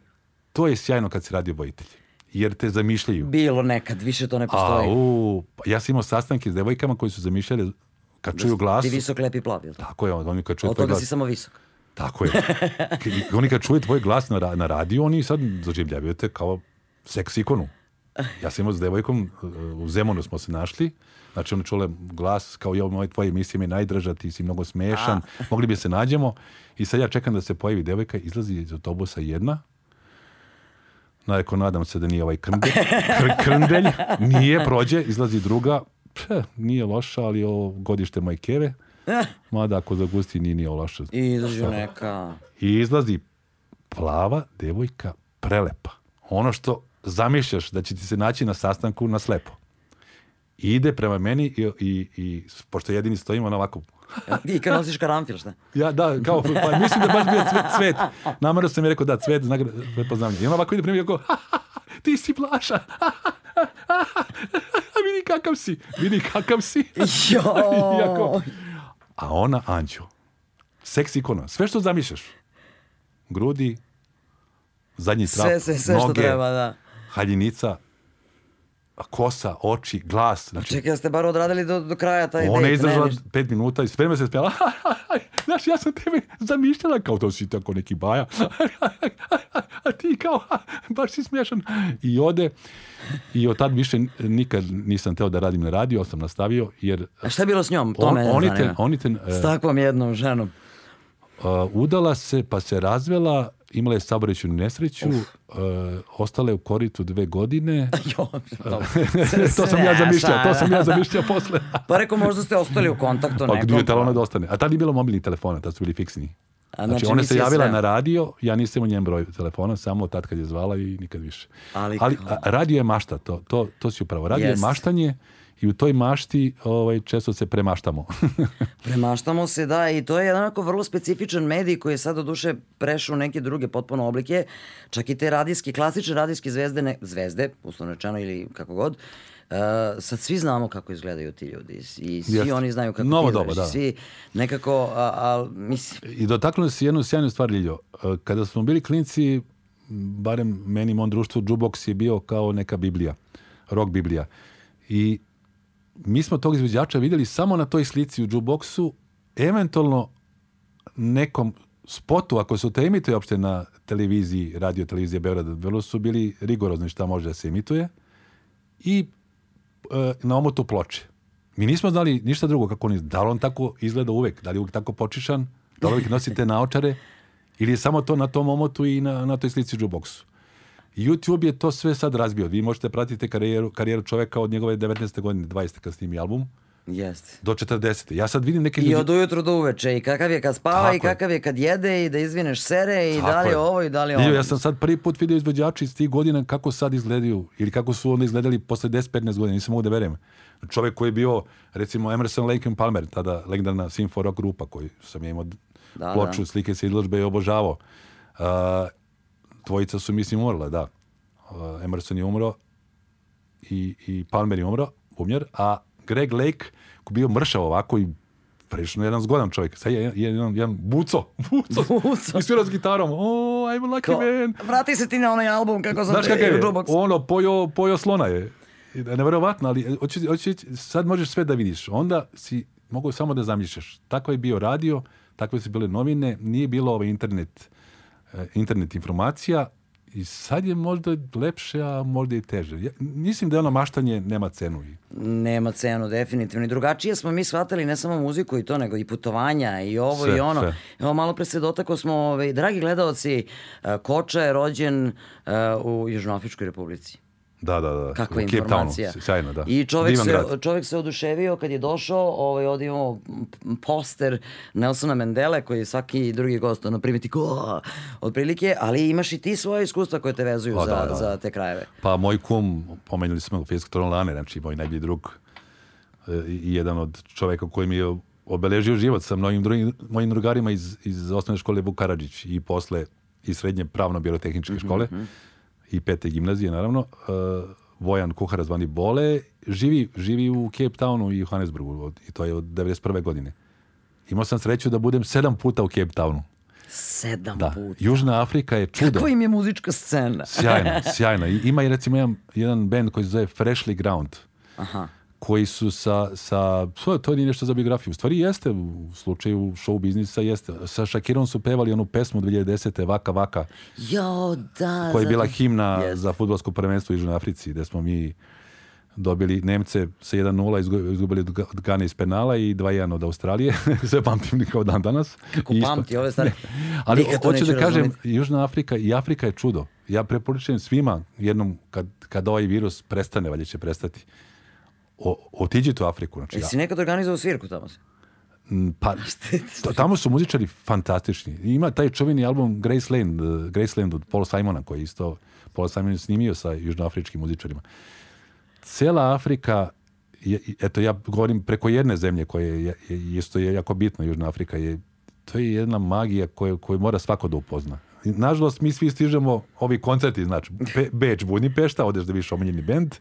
to je sjajno kad se radi obojitelj. Jer te zamišljaju. Bilo nekad, više to ne A, postoji. u, pa ja sam imao sastanke s devojkama koji su zamišljali kad čuju glas. Ti visok, lep i plav, jel' tako? Je, oni kad čuju Od tvoj toga glas. si samo visok. Tako je. Oni kad čuje tvoj glas na, na radiju, oni sad doživljavaju te kao seks ikonu. Ja sam imao s devojkom, u Zemunu smo se našli, znači ona čula glas kao je moj tvoje emisije mi je najdraža, ti si mnogo smešan, mogli bi se nađemo. I sad ja čekam da se pojavi devojka, izlazi iz autobusa jedna, Najko, nadam se da nije ovaj krndelj, kr- krndelj, nije, prođe, izlazi druga, Phe, nije loša, ali ovo godište moje keve, mada ako zagusti nije nije loša. I izađu neka... I izlazi plava devojka prelepa. Ono što zamišljaš da će ti se naći na sastanku na slepo. I ide prema meni i, i, i pošto jedini stojimo ona ovako I kad nosiš karanfil, šta? ja, da, kao, pa mislim da baš bio cvet, cvet. Namerno sam mi rekao da, cvet, znak prepoznavanja. I ona ovako ide prema meni i kao, "Ha, ha, ha, ti si Blaša. vidi kakav si, vidi kakav si. Iako- Jo. A ona Anđo. Seks ikona. Sve što zamišljaš. Grudi, zadnji trap, Sve, sve, sve što noge, treba, da. haljinica, kosa, oči, glas. Znači, Čekaj, ste bar odradili do, do kraja taj ona je ne, izdržala ništa. pet minuta i sve vreme se spjela. Znaš, ja sam tebe zamišljala kao to si tako neki baja. A ti kao, baš si smiješan. I ode. I od tad više nikad nisam teo da radim na radio, sam nastavio, jer A šta je bilo s njom? To on, mene oni te, oni te, e, S takvom jednom ženom. Uh, udala se, pa se razvela, imala je saobraćajnu nesreću, uh, ostala je u koritu dve godine. Jo, dobro. to sam ja zamišljao, to sam ja zamišljao posle. Pa rekao, možda ste ostali u kontaktu Pa nekom. gdje je telefona da ostane? A tad nije bilo mobilnih telefona, tad su bili fiksni. A, Znači, znači, ona se javila sve. na radio, ja nisam u njen broj telefona, samo tad kad je zvala i nikad više. Ali Ali a, radio je mašta, to, to, to si upravo. Radio Jest. je maštanje i u toj mašti ovaj, često se premaštamo. Premaštamo se, da, i to je jedan onako vrlo specifičan medij koji je sad do duše prešao neke druge potpuno oblike. Čak i te radijske, klasične radijske zvezde, ne, zvezde, uslovno rečeno ili kako god, Uh, sad svi znamo kako izgledaju ti ljudi i svi Jeste. oni znaju kako Novo ti doba, da. Svi nekako, a, a, mislim, I dotaknuo si jednu sjajnu stvar, Ljiljo. E, Kada smo bili klinci, barem meni i mom društvu, jukebox je bio kao neka biblija, rock biblija. I mi smo tog izvođača vidjeli samo na toj slici u jukeboxu, eventualno nekom spotu, ako su te emituje uopšte na televiziji, radio televizije Beograda, vrlo su bili rigorozni šta može da se emituje. i e, na omotu ploče. Mi nismo znali ništa drugo kako on izgleda. Da li on tako izgleda uvek? Da li je uvek tako počišan? Da li uvek nosi te naočare? Ili je samo to na tom omotu i na, na toj slici jukeboxu? YouTube je to sve sad razbio. Vi možete pratiti karijeru, karijeru čoveka od njegove 19. godine, 20. kad snimi album, Jeste. do 40. Ja sad vidim neke I ljudi... od ujutru do uveče i kakav je kad spava Tako i je. kakav je kad jede i da izvineš sere i Tako da li je. ovo i da li Vidio, ono. Ja sam sad prvi put vidio izvođači iz tih godina kako sad izgledaju ili kako su onda izgledali posle 10-15 godina, nisam mogu da verujem. Čovjek koji je bio, recimo Emerson, Lake Palmer, tada legendarna Symphony rock grupa koju sam ja imao Da, ploču, da. slike sa izložbe i obožavao. Uh, dvojica su, mislim, umrla, da. Uh, Emerson je umro i, i Palmer je umro, bumjer, a Greg Lake koji bio mršav ovako i prilično jedan zgodan čovjek. Sad je jedan, jedan, jedan buco, buco, Buco. i svira s gitarom. Oh, I'm a lucky Kao, man. vrati se ti na onaj album kako sam Znaš kakav je? jukebox. Ono, pojo, pojo slona je. Da- Neverovatno, ali hoću, hoću, reći, sad možeš sve da vidiš. Onda si mogu samo da zamišljaš. Tako je bio radio, takve su bile novine, nije bilo ovaj internet, internet informacija i sad je možda lepše, a možda i teže. Ja, mislim da ono maštanje nema cenu. I- Nema cenu, definitivno. I drugačije smo mi shvatali ne samo muziku i to, nego i putovanja i ovo Sve, i ono. sve. Evo, malo pre se dotakao smo, ovaj, dragi gledalci, eh, Koča je rođen eh, u Južnoafričkoj republici. Da, da, da. Kakva Cape Townu, informacija. Sjajno, da. I čovjek Divan se, grad. čovjek se oduševio kad je došao, ovaj, ovdje imamo poster Nelsona Mendele, koji je svaki drugi gost, ono, primiti ko, otprilike, ali imaš i ti svoje iskustva koje te vezuju Pa, za, da, da. za te krajeve. Pa moj kum, pomenuli smo ga, Fisk Torolane, znači moj najbolji drug e, i jedan od čoveka koji mi je obeležio život sa mnogim drugim, mojim drugarima iz, iz osnovne škole Vuk Karadžić i posle i srednje pravno-birotehničke Mhm, škole i pete gimnazije, naravno. e, Vojan Kuhara zvani Bole, živi, živi u Cape Townu i Johannesburgu od, i to je od 91. godine. Imao sam sreću da budem sedam puta u Cape Townu. Sedam Da. puta. Južna Afrika je čudo. Kakva im je muzička scena? Sjajno, sjajno. I ima i recimo jedan, jedan band koji se zove Freshly Ground, Aha. Koji su sa, sa to, to nije nešto za biografiju, u stvari jeste u slučaju show biznisa jeste. Sa Shakirom su pevali onu pesmu 2010. Vaka Vaka, Jo, da. koja je bila zato- himna Jeste. za futbolsko prvenstvo u Južnoj Africi, gde smo mi dobili Nemce sa 1-0, izgu- izgubili od Ga- od Gane iz penala i 2-1 od Australije. Sve pamtim kao dan danas. Kako I pamti ove stvari. ali hoću da kažem, razumeti. Južna Afrika i Afrika je čudo. Ja preporučujem svima, jednom kad, kad ovaj virus prestane, valjda će prestati, o, otiđite u Afriku. Znači, Jesi nekad organizovao svirku tamo se? m, pa, to- tamo su muzičari fantastični. Ima taj čuveni album Graceland, uh, Graceland od Paul Simona, koji je isto Paul Simon snimio sa južnoafričkim muzičarima. Cela Afrika, je, eto ja govorim preko jedne zemlje koja je, je, isto je jako bitna, Južna Afrika, je, to je jedna magija koju, koju mora svako da upozna. Nažalost, mi svi stižemo ovi koncerti, znači Be, Beč, Budimpešta, odeš da vidiš omiljeni bend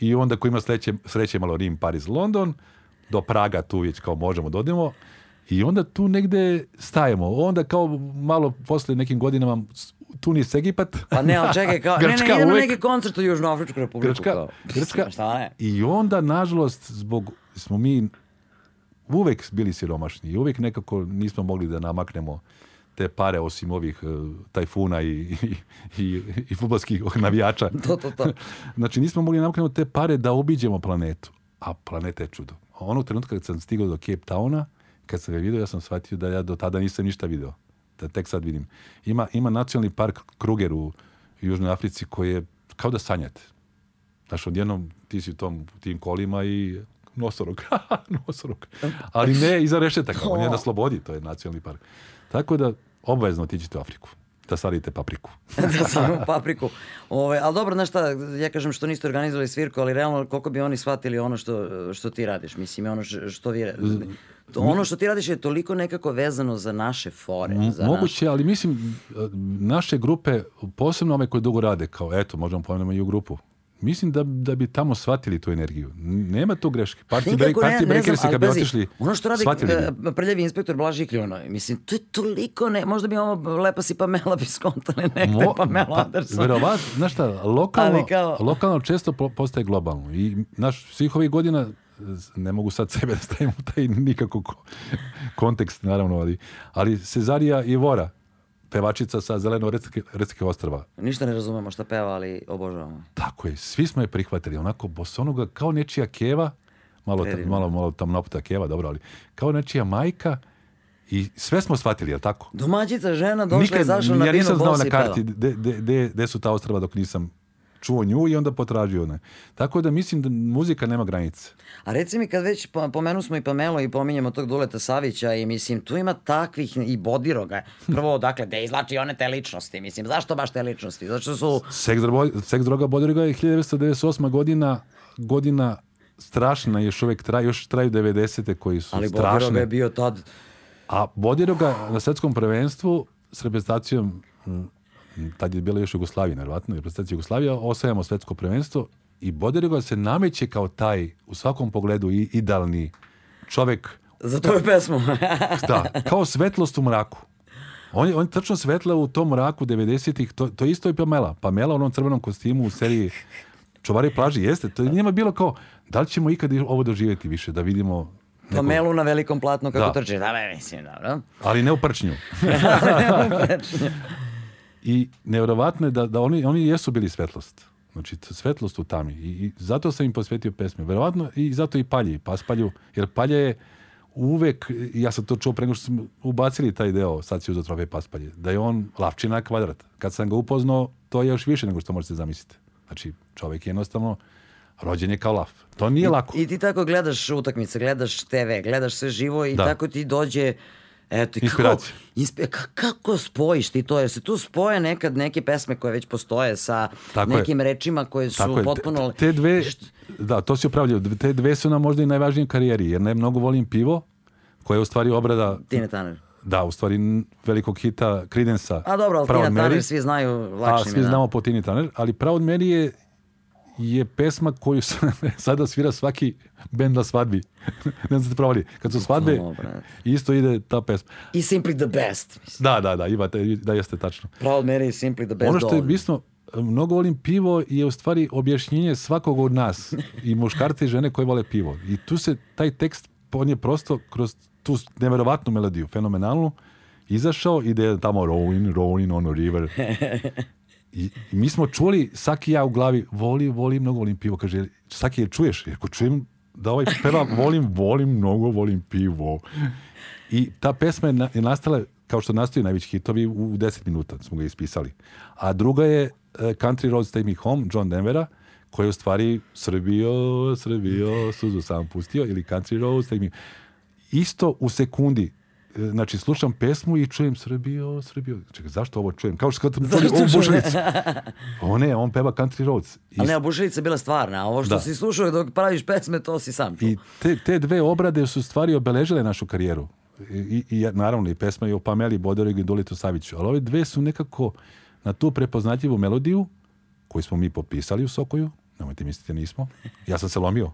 i onda ko ima sreće, sreće malo Rim, Paris, London, do Praga tu već kao možemo da odemo i onda tu negde stajemo. Onda kao malo posle nekim godinama Tunis, Egipat. Pa ne, ali čekaj, kao, ne, ne, Grčka idem na uvek. neki koncert u Južnoafričku republiku. Grčka, kao. Grčka. Šta ne? I onda, nažalost, zbog smo mi uvek bili siromašni i uvek nekako nismo mogli da namaknemo te pare osim ovih eh, tajfuna i, i, i, i futbolskih navijača. To, to, to. Znači, nismo mogli namaknemo te pare da obiđemo planetu. A planeta je čudo. Onog trenutka kad sam stigao do Cape Towna, kad sam ga vidio, ja sam shvatio da ja do tada nisam ništa video. Da tek sad vidim. Ima, ima nacionalni park Kruger u Južnoj Africi koji je kao da sanjate. Znaš, odjednom ti si u tom, tim kolima i nosorog. nosorog. Ali ne iza rešetaka, on je na slobodi, to je nacionalni park. Tako da, obavezno otiđite u Afriku. Da sadite papriku. da sam papriku. Ove, ali dobro, znaš šta, ja kažem što niste organizovali svirku, ali realno koliko bi oni shvatili ono što, što ti radiš. Mislim, ono što, vi... To, ono što ti radiš je toliko nekako vezano za naše fore. Za Moguće, ali mislim, naše grupe, posebno ove koje dugo rade, kao eto, možemo pomenemo i u grupu, mislim da, da bi tamo shvatili tu energiju. Nema tu greške. Party, break, party ne se kad bi otišli, Ono što radi e, prljavi inspektor Blaži Kljunovi, mislim, to je toliko ne, možda bi ovo lepa si Pamela bi skontali negde Mo- Pamela pa, Anderson. Verovatno, znaš šta, lokalno, kao- lokalno često po- postaje globalno. I naš, svih ovih godina, ne mogu sad sebe da stavim u taj nikako ko- kontekst, naravno, ali, ali Cezarija i Vora, pevačica sa zeleno recke ostrava. Ništa ne razumemo šta peva, ali obožavamo. Tako je, svi smo je prihvatili, onako bosonoga, kao nečija keva, malo, ta, malo, malo tamnoputa keva, dobro, ali kao nečija majka, i sve smo shvatili, je tako? Domaćica žena došla i zašla na Ja nisam znao na karti gde su ta ostrava dok nisam čuo nju i onda potražio ne. Tako da mislim da muzika nema granice. A reci mi kad već pomenu smo i Pamelo i pominjemo tog Duleta Savića i mislim tu ima takvih i Bodiroga. Prvo dakle da izlači one te ličnosti. Mislim zašto baš te ličnosti? Zato su... Seks, droga, seks droga Bodiroga je 1998. godina godina strašna još uvek traje, još traju 90. koji su Ali strašne. Ali Bodiroga je bio tad... A Bodiroga na svetskom prvenstvu s reprezentacijom tad je bila još Jugoslavija, nevjerojatno, reprezentacija Jugoslavija, osvajamo svetsko prvenstvo i Boderigo se nameće kao taj, u svakom pogledu, i idealni čovek. Za tvoju pesmu. da, kao svetlost u mraku. On je, on je tačno svetla u tom mraku 90-ih, to, to isto je Pamela. Pamela u onom crvenom kostimu u seriji Čuvari plaži, jeste. To je njima bilo kao, da li ćemo ikad ovo doživjeti više, da vidimo Neko... Pamelu na velikom platnu kako da. trče. Da, mislim, dobro. Ali ne u prčnju. ne u prčnju. I nevjerovatno je da, da oni, oni jesu bili svetlost. Znači, svetlost u tami. I, I, zato sam im posvetio pesme. Verovatno i zato i Palji, Paspalju. Jer Palja je uvek, ja sam to čuo pre nego što smo ubacili taj deo sad si za trofej Paspalje, da je on lavčina kvadrat. Kad sam ga upoznao, to je još više nego što možete zamisliti. Znači, čovjek je jednostavno rođen je kao lav. To nije I, lako. I ti tako gledaš utakmice, gledaš TV, gledaš sve živo i da. tako ti dođe Eto, kako, inspe, kako spojiš ti to? Jer se tu spoje nekad neke pesme koje već postoje sa Tako nekim je. rečima koje su Tako potpuno... Te, te dve, da, to si upravljao. Te dve su nam možda i najvažnije karijeri, jer ne mnogo volim pivo, koje je u stvari obrada... Tine Tanner. Da, u stvari velikog hita Credensa. A dobro, ali Tina Tanner svi znaju lakše A, svi znamo po Tini Tanner, ali Proud Mary je je pesma koju sada svira svaki bend na svadbi. ne znam se provali. Kad su svadbe, isto ide ta pesma. I Simply the Best. Mislim. Da, da, da, ima, da jeste tačno. Proud Mary i Simply the Best. Ono što je bisno, mnogo volim pivo je u stvari objašnjenje svakog od nas i muškarca i žene koje vole pivo. I tu se taj tekst, on je prosto kroz tu neverovatnu melodiju, fenomenalnu, izašao i da je tamo rowing, rowing on a river. I, mi smo čuli, Saki ja u glavi, voli, volim, mnogo volim pivo. Kaže, Saki, je čuješ? Ako čujem da ovaj peva, volim, volim, mnogo volim pivo. I ta pesma je, na, je nastala, kao što nastaju najveći hitovi, u 10 minuta smo ga ispisali. A druga je uh, Country Roads Take Me Home, John Denvera, koji je u stvari Srbio, Srbio, suzu sam pustio, ili Country Roads Take Me Isto u sekundi znači slušam pesmu i čujem Srbijo, Srbijo. Čekaj, zašto ovo čujem? Kao što kad čuli u Bušalicu. O ne, on peva Country Roads. I... Ali ne, Bušalica je bila stvarna, a ovo što da. si slušao dok praviš pesme, to si sam čuo. I te, te dve obrade su stvari obeležile našu karijeru. I, i naravno i pesma je o Pameli Boderu i Gindulitu Saviću. Ali ove dve su nekako na tu prepoznatljivu melodiju koju smo mi popisali u Sokoju, nemojte misliti nismo, ja sam se lomio.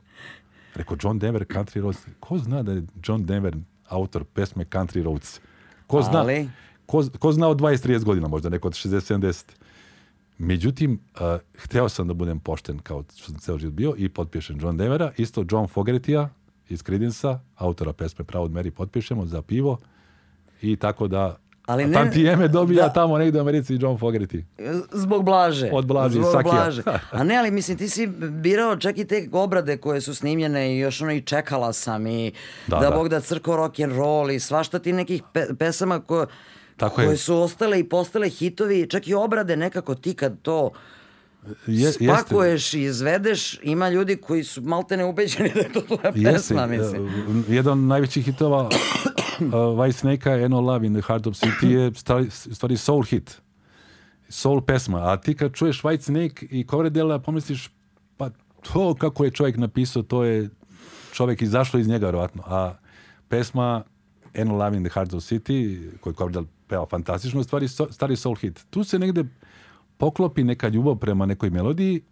Rekao John Denver Country Roads. Ko zna da je John Denver autor pesme Country Roads. Ko zna, Ali... ko, ko zna od 20-30 godina, možda neko od 60-70. Međutim, uh, hteo sam da budem pošten kao što sam ceo život bio i potpišem John Devera, isto John Fogertija iz Credensa, autora pesme Proud Mary potpišemo za pivo i tako da ali ne, Tantijeme dobija da, tamo negde u Americi John Fogerty. Zbog Blaže. Od Blaže, Zbog Sakija. Blaže. A ne, ali mislim, ti si birao čak i te obrade koje su snimljene i još ono i čekala sam i da, da, da. Bog da crko rock and roll i svašta ti nekih pe pesama ko, Tako koje je. su ostale i postale hitovi, čak i obrade nekako ti kad to je, spakuješ i izvedeš, ima ljudi koji su malte neubeđeni da je to tvoja pesma, mislim. Jedan od najvećih hitova uh, White Snake-a and No Love in the Heart of City je stvari, stvari soul hit. Soul pesma. A ti kad čuješ White Snake i Coverdale, pomisliš, pa to kako je čovjek napisao, to je čovjek izašao iz njega, vjerovatno. A pesma And No Love in the Heart of City, koju Coverdale peva fantastično, stvari so, stari soul hit. Tu se negde poklopi neka ljubav prema nekoj melodiji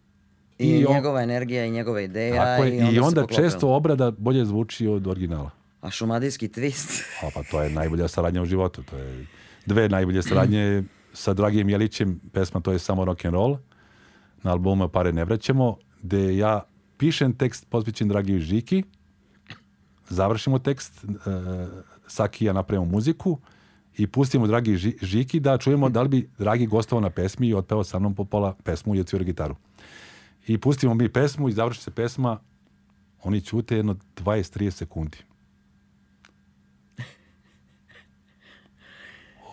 I, I njegova on, energija i njegova ideja. Tako je, i onda, i onda često obrada bolje zvuči od originala. A šumadijski twist? A pa to je najbolja saradnja u životu. To je dve najbolje saradnje sa Dragim Jelićem, pesma to je samo rock and roll. Na albumu Pare ne vraćamo, gde ja pišem tekst posvećen Dragi Žiki, završimo tekst, uh, Saki ja napravimo muziku i pustimo Dragi Ži- Žiki da čujemo da li bi Dragi gostovao na pesmi i otpeo sa mnom po pola pesmu i odsvirao gitaru. I pustimo mi pesmu i završi se pesma, oni ćute jedno 20-30 sekundi.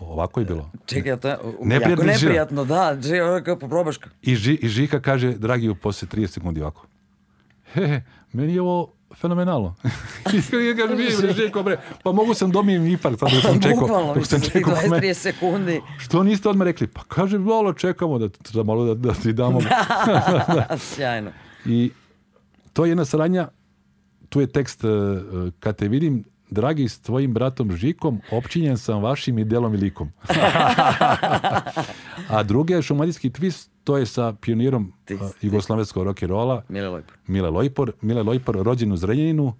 Ovako je bilo. Čekaj, to je Neprijatno jako neprijatno, da. Kao probaš. I, Ži, I Žika kaže, Dragi, posle 30 sekundi ovako. He, he, meni je ovo fenomenalno. I ja kažem, vidi bre, Žiko, bre, pa mogu sam dobijem infarkt sad sam čekao. Bukvalno, dok sam čekao kome- 20-30 sekundi. Što niste odmah rekli? Pa kaže, malo čekamo da, da malo da, da ti damo. Sjajno. I to je jedna saradnja, tu je tekst, e, e, kad te vidim, dragi s tvojim bratom Žikom, općinjen sam vašim i delom i likom. A druge, šumadijski twist, to je sa pionirom uh, jugoslavenskog rock'n'rolla, Mile Lojpor. Mile Lojpor. Mile Lojpor rođen u Zrenjaninu,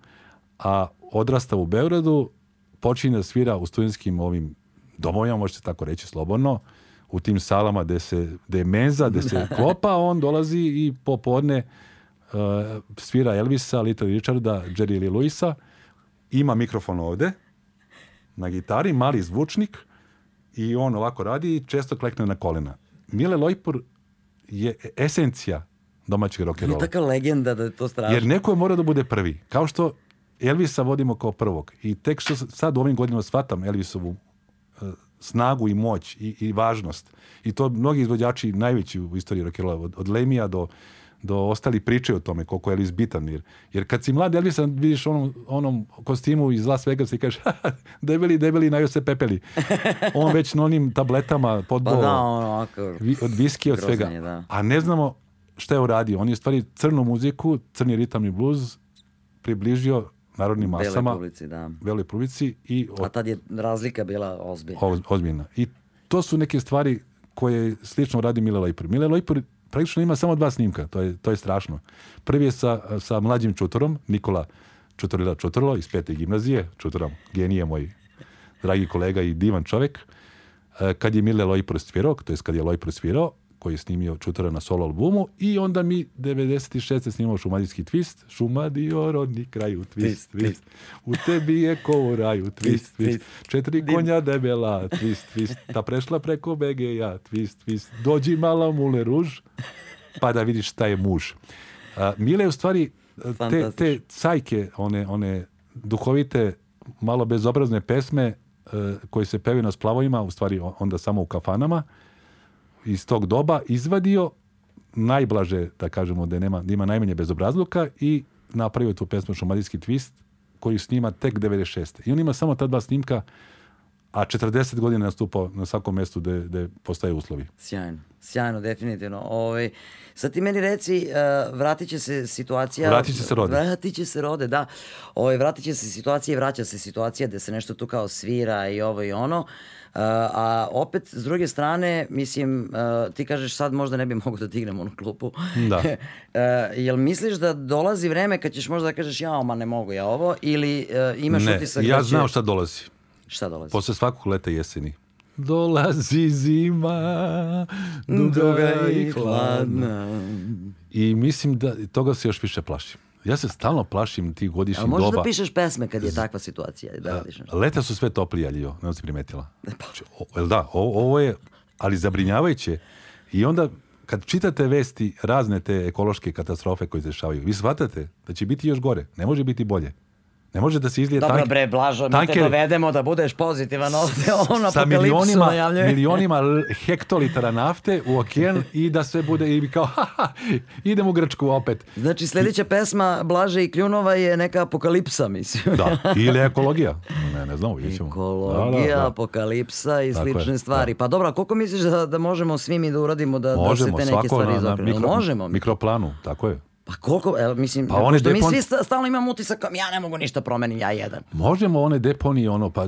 a odrasta u Beogradu, počinje da svira u studentskim ovim domovima, može se tako reći slobodno, u tim salama gde, se, gde je menza, gde se klopa, on dolazi i popodne uh, svira Elvisa, Little Richarda, Jerry Lee Lewisa, ima mikrofon ovde, na gitari, mali zvučnik i on ovako radi i često klekne na kolena. Mile Lojpor je esencija domaćeg Je rock'n'rolla. taka legenda da je to strašno. Jer neko mora da bude prvi. Kao što Elvisa vodimo kao prvog. I tek što sad u ovim godinama shvatam Elvisovu e, snagu i moć i, i važnost. I to mnogi izvođači najveći u istoriji rock'n'rolla, od, od Lemija do, do ostali pričaju o tome koliko je Elvis bitan. Jer, jer kad si mlad Elvisa vidiš onom, onom kostimu iz Las Vegasa i kažeš "Ha, debeli, debeli, naju se pepeli. On već na onim tabletama Pa podbolo da, ono, vi, od viski, od svega. je, da. A ne znamo šta je uradio. On je stvari crnu muziku, crni ritam i bluz približio narodnim Bele masama, publici, da. beloj publici i A od, tad je razlika bila ozbiljna. oz- ozbiljna. I to su neke stvari koje slično radi Mile Lojpor. Mile Lojpor praktično ima samo dva snimka, to je, to je strašno. Prvi je sa, sa mlađim Čutorom, Nikola Čutorila Čutorlo iz pete gimnazije, Čutorom, genije moj dragi kolega i divan čovek. E, Kad je Mile Lojpor svirao, to je kad je Lojpor svirao, koji je snimio Čutora na solo albumu i onda mi 96. snimao šumadijski twist, šumadio rodni kraju, twist, Twist, twist, u tebi je ko u raju, twist, Twist, četiri konja debela, twist, twist, ta prešla preko BG-ja, twist, twist, dođi mala mule ruž, pa da vidiš šta je muž. A, Mile je u stvari te, te cajke, one, one duhovite, malo bezobrazne pesme e, koje se pevaju na splavovima, u stvari onda samo u kafanama, iz tog doba izvadio najblaže, da kažemo, da, nema, da ima najmanje bezobrazluka i napravio tu pesmu Šumadijski twist koju snima tek 96. I on ima samo ta dva snimka, a 40 godina je nastupao na svakom mestu gde, gde postaje uslovi. Sjajno, sjajno, definitivno. Ovaj, sad ti meni reci, uh, vratit će se situacija... Vratit će se rode. Vratit će se rode, da. Ovaj, vratit će se situacija i vraća se situacija gde se nešto tu kao svira i ovo i ono. Uh, a opet, s druge strane, mislim, uh, ti kažeš sad možda ne bi mogu da dignem onu klupu. Da. uh, jel misliš da dolazi vreme kad ćeš možda da kažeš ja, ma ne mogu ja ovo, ili uh, imaš ne, utisak ja da će... znam šta dolazi. Šta dolazi? Posle svakog leta i jeseni. Dolazi zima, Duga i hladna. I mislim da toga se još više plašim. Ja se stalno plašim tih A godišnjih možeš doba. da pišeš pesme kad je takva situacija? Da radiš nešto? Leta su sve toplije, Aljo, ne si primetila. Pa. Znači, o- jel da, ovo, ovo je, ali zabrinjavajuće. I onda, kad čitate vesti, razne te ekološke katastrofe koje se dešavaju, vi shvatate da će biti još gore. Ne može biti bolje. Ne može da se izlije Dobro tank- bre, Blažo, mi te tanker- dovedemo da budeš pozitivan ovde, on sa milionima, najavljuje. milionima hektolitara nafte u okean i da sve bude i kao, ha, ha, idem u Grčku opet. Znači, sljedeća pesma Blaže i Kljunova je neka apokalipsa, mislim. Da, ili ekologija. Ne, ne znam, vidjet ćemo. Ekologija, Da, da, da. apokalipsa i Tako je, slične stvari. da. Pa dobro, koliko misliš da, da možemo svi mi da uradimo da, Možemo, da se te neke stvari izokrenu? mikro, možemo. mi. mikroplanu, tako je. Pa koliko, evo, mislim, Pa one pošto mi depon- svi sta- stalno imamo utisak, kao, ja ne mogu ništa promenim, ja jedan. Možemo one deponije, ono, pa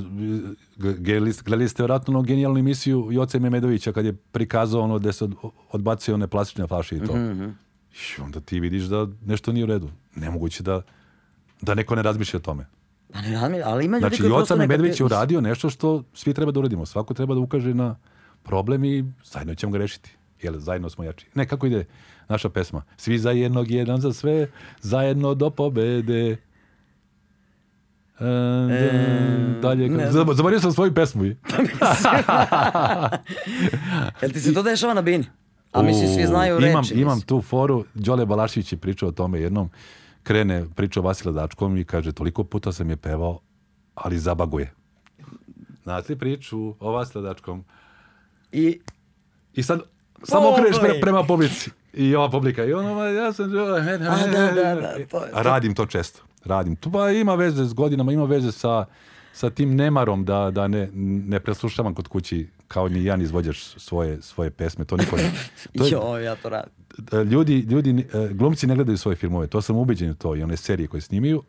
gledali, ste- vjerojatno onu genijalnu emisiju Joce Memedovića kad je prikazao ono gde se od, odbacio one plastične flaše i to. Mhm, I onda ti vidiš da nešto nije u redu. Nemoguće da, da neko ne razmišlja o tome. Pa ne radim, ali ima ljudi Znači, koji Joca prosto Memedović je uradio nešto što svi treba da uradimo. Svako treba da ukaže na problem i zajedno ćemo ga rešiti. Jel, zajedno smo jači. Ne, kako ide naša pesma? Svi za jednog, jedan za sve, zajedno do pobede. E, d- dalje, ne zab- zaboravio sam svoju pesmu. Jel ti se to dešava na bini? A misli, svi znaju reči. Imam, mislim. imam tu foru, Đole Balašević je pričao o tome jednom, krene priča o Vasila Dačkom i kaže, toliko puta sam je pevao, ali zabaguje. Znate priču o Vasila Dačkom? I I sad samo okreneš pre, prema publici. I ova publika. I ono, "Ma, ja sam... A radim to često. Radim. To pa ima veze s godinama, ima veze sa, sa tim nemarom da, da ne, ne preslušavam kod kući kao ni jedan izvođač svoje, svoje pesme. To niko ne... To je- jo, ja to radim. E, ljudi, ljudi, e, glumci ne gledaju svoje filmove, to sam ubeđen u to i one serije koje snimaju,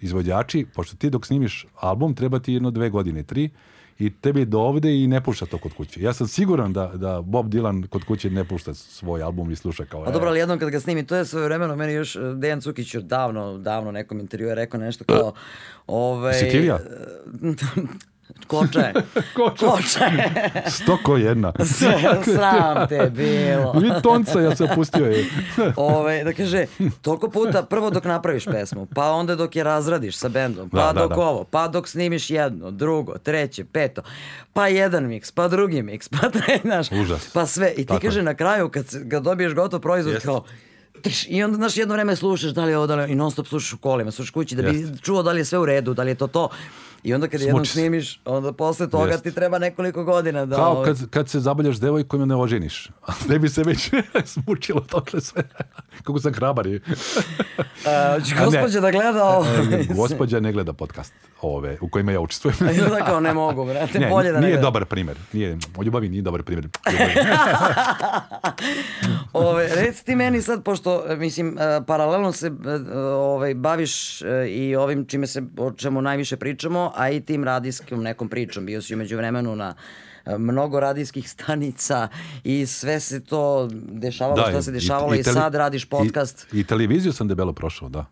izvođači, pošto ti dok snimiš album treba ti jedno dve godine, tri, i tebi do ovde i ne pušta to kod kuće. Ja sam siguran da, da Bob Dylan kod kuće ne pušta svoj album i sluša kao... A dobro, ali jednom kad ga snimi, to je svoje vremeno, meni još eh, Dejan Cukić još davno, davno nekom intervju je rekao nešto kao... Ovaj, Sitilija? Koča je. Koča. Koča je. Stoko jedna. Sram te bilo. Vi tonca, ja sam pustio je. Ove, da kaže, toliko puta, prvo dok napraviš pesmu, pa onda dok je razradiš sa bendom, pa Da, da, dok da. ovo, pa dok snimiš jedno, drugo, treće, peto, pa jedan miks, pa drugi miks, pa tre, znaš, Užas. pa sve. I ti Tako je. kaže na kraju, kad, se- kad dobiješ gotov proizvod, Jeste. kao, i onda, znaš, jedno vreme slušaš da li je ovo, da li je, i non stop slušaš u kolima, slušaš kući da bi Jeste. čuo da li je sve u redu, da li je to to. I onda kad jednom Smuči snimiš, onda posle toga Jeste. ti treba nekoliko godina da... Kao kad, kad se zabaljaš devojkom ne oženiš. Ne bi se već smučilo totle sve. Kako sam hrabar je. gospođa da gleda ovo. E, Gospođa ne gleda podcast ove, u kojima ja učestvujem. Da kao ne mogu, brate, Ne, bolje da ne nije gledam. dobar primjer. Nije, o ljubavi nije dobar primjer. Ove, reci ti meni sad, pošto, e, mislim, e, paralelno se e, ovaj, baviš e, i ovim čime se, o čemu najviše pričamo, a i tim radijskom nekom pričom. Bio si umeđu vremenu na e, mnogo radijskih stanica i sve se to dešavalo što se dešavalo i, tele- sad radiš podcast I, I televiziju sam debelo prošao, da.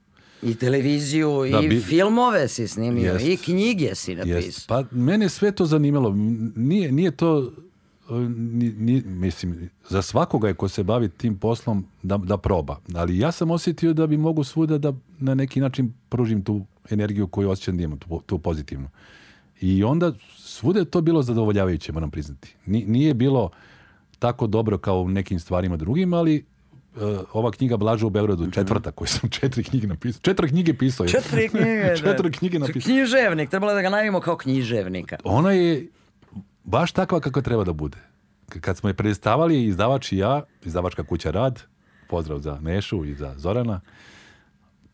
i, televiziju Da, i bi- filmove si snimio Jest. i knjige si napisao. Jest. Pa mene sve to zanimalo. Nije, nije to, ni, ni- mislim, za svakoga je ko se bavi tim poslom da, da proba. Ali ja sam osjetio da bi mogu svuda da na neki način pružim tu energiju koju osjećam da imam, tu, tu pozitivnu. I onda svuda je to bilo zadovoljavajuće, moram priznati. Ni- nije bilo tako dobro kao u nekim stvarima drugim, ali e, ova knjiga Blaža u Beogradu, četvrta koju sam četiri knjige napisao. Četiri knjige pisao. je. Četiri knjige. da. Četiri knjige napisao. Književnik, trebalo da ga najavimo kao književnika. Ona je baš takva kako treba da bude. Kad smo je predstavali, izdavač i ja, izdavačka kuća Rad, pozdrav za Nešu i za Zorana,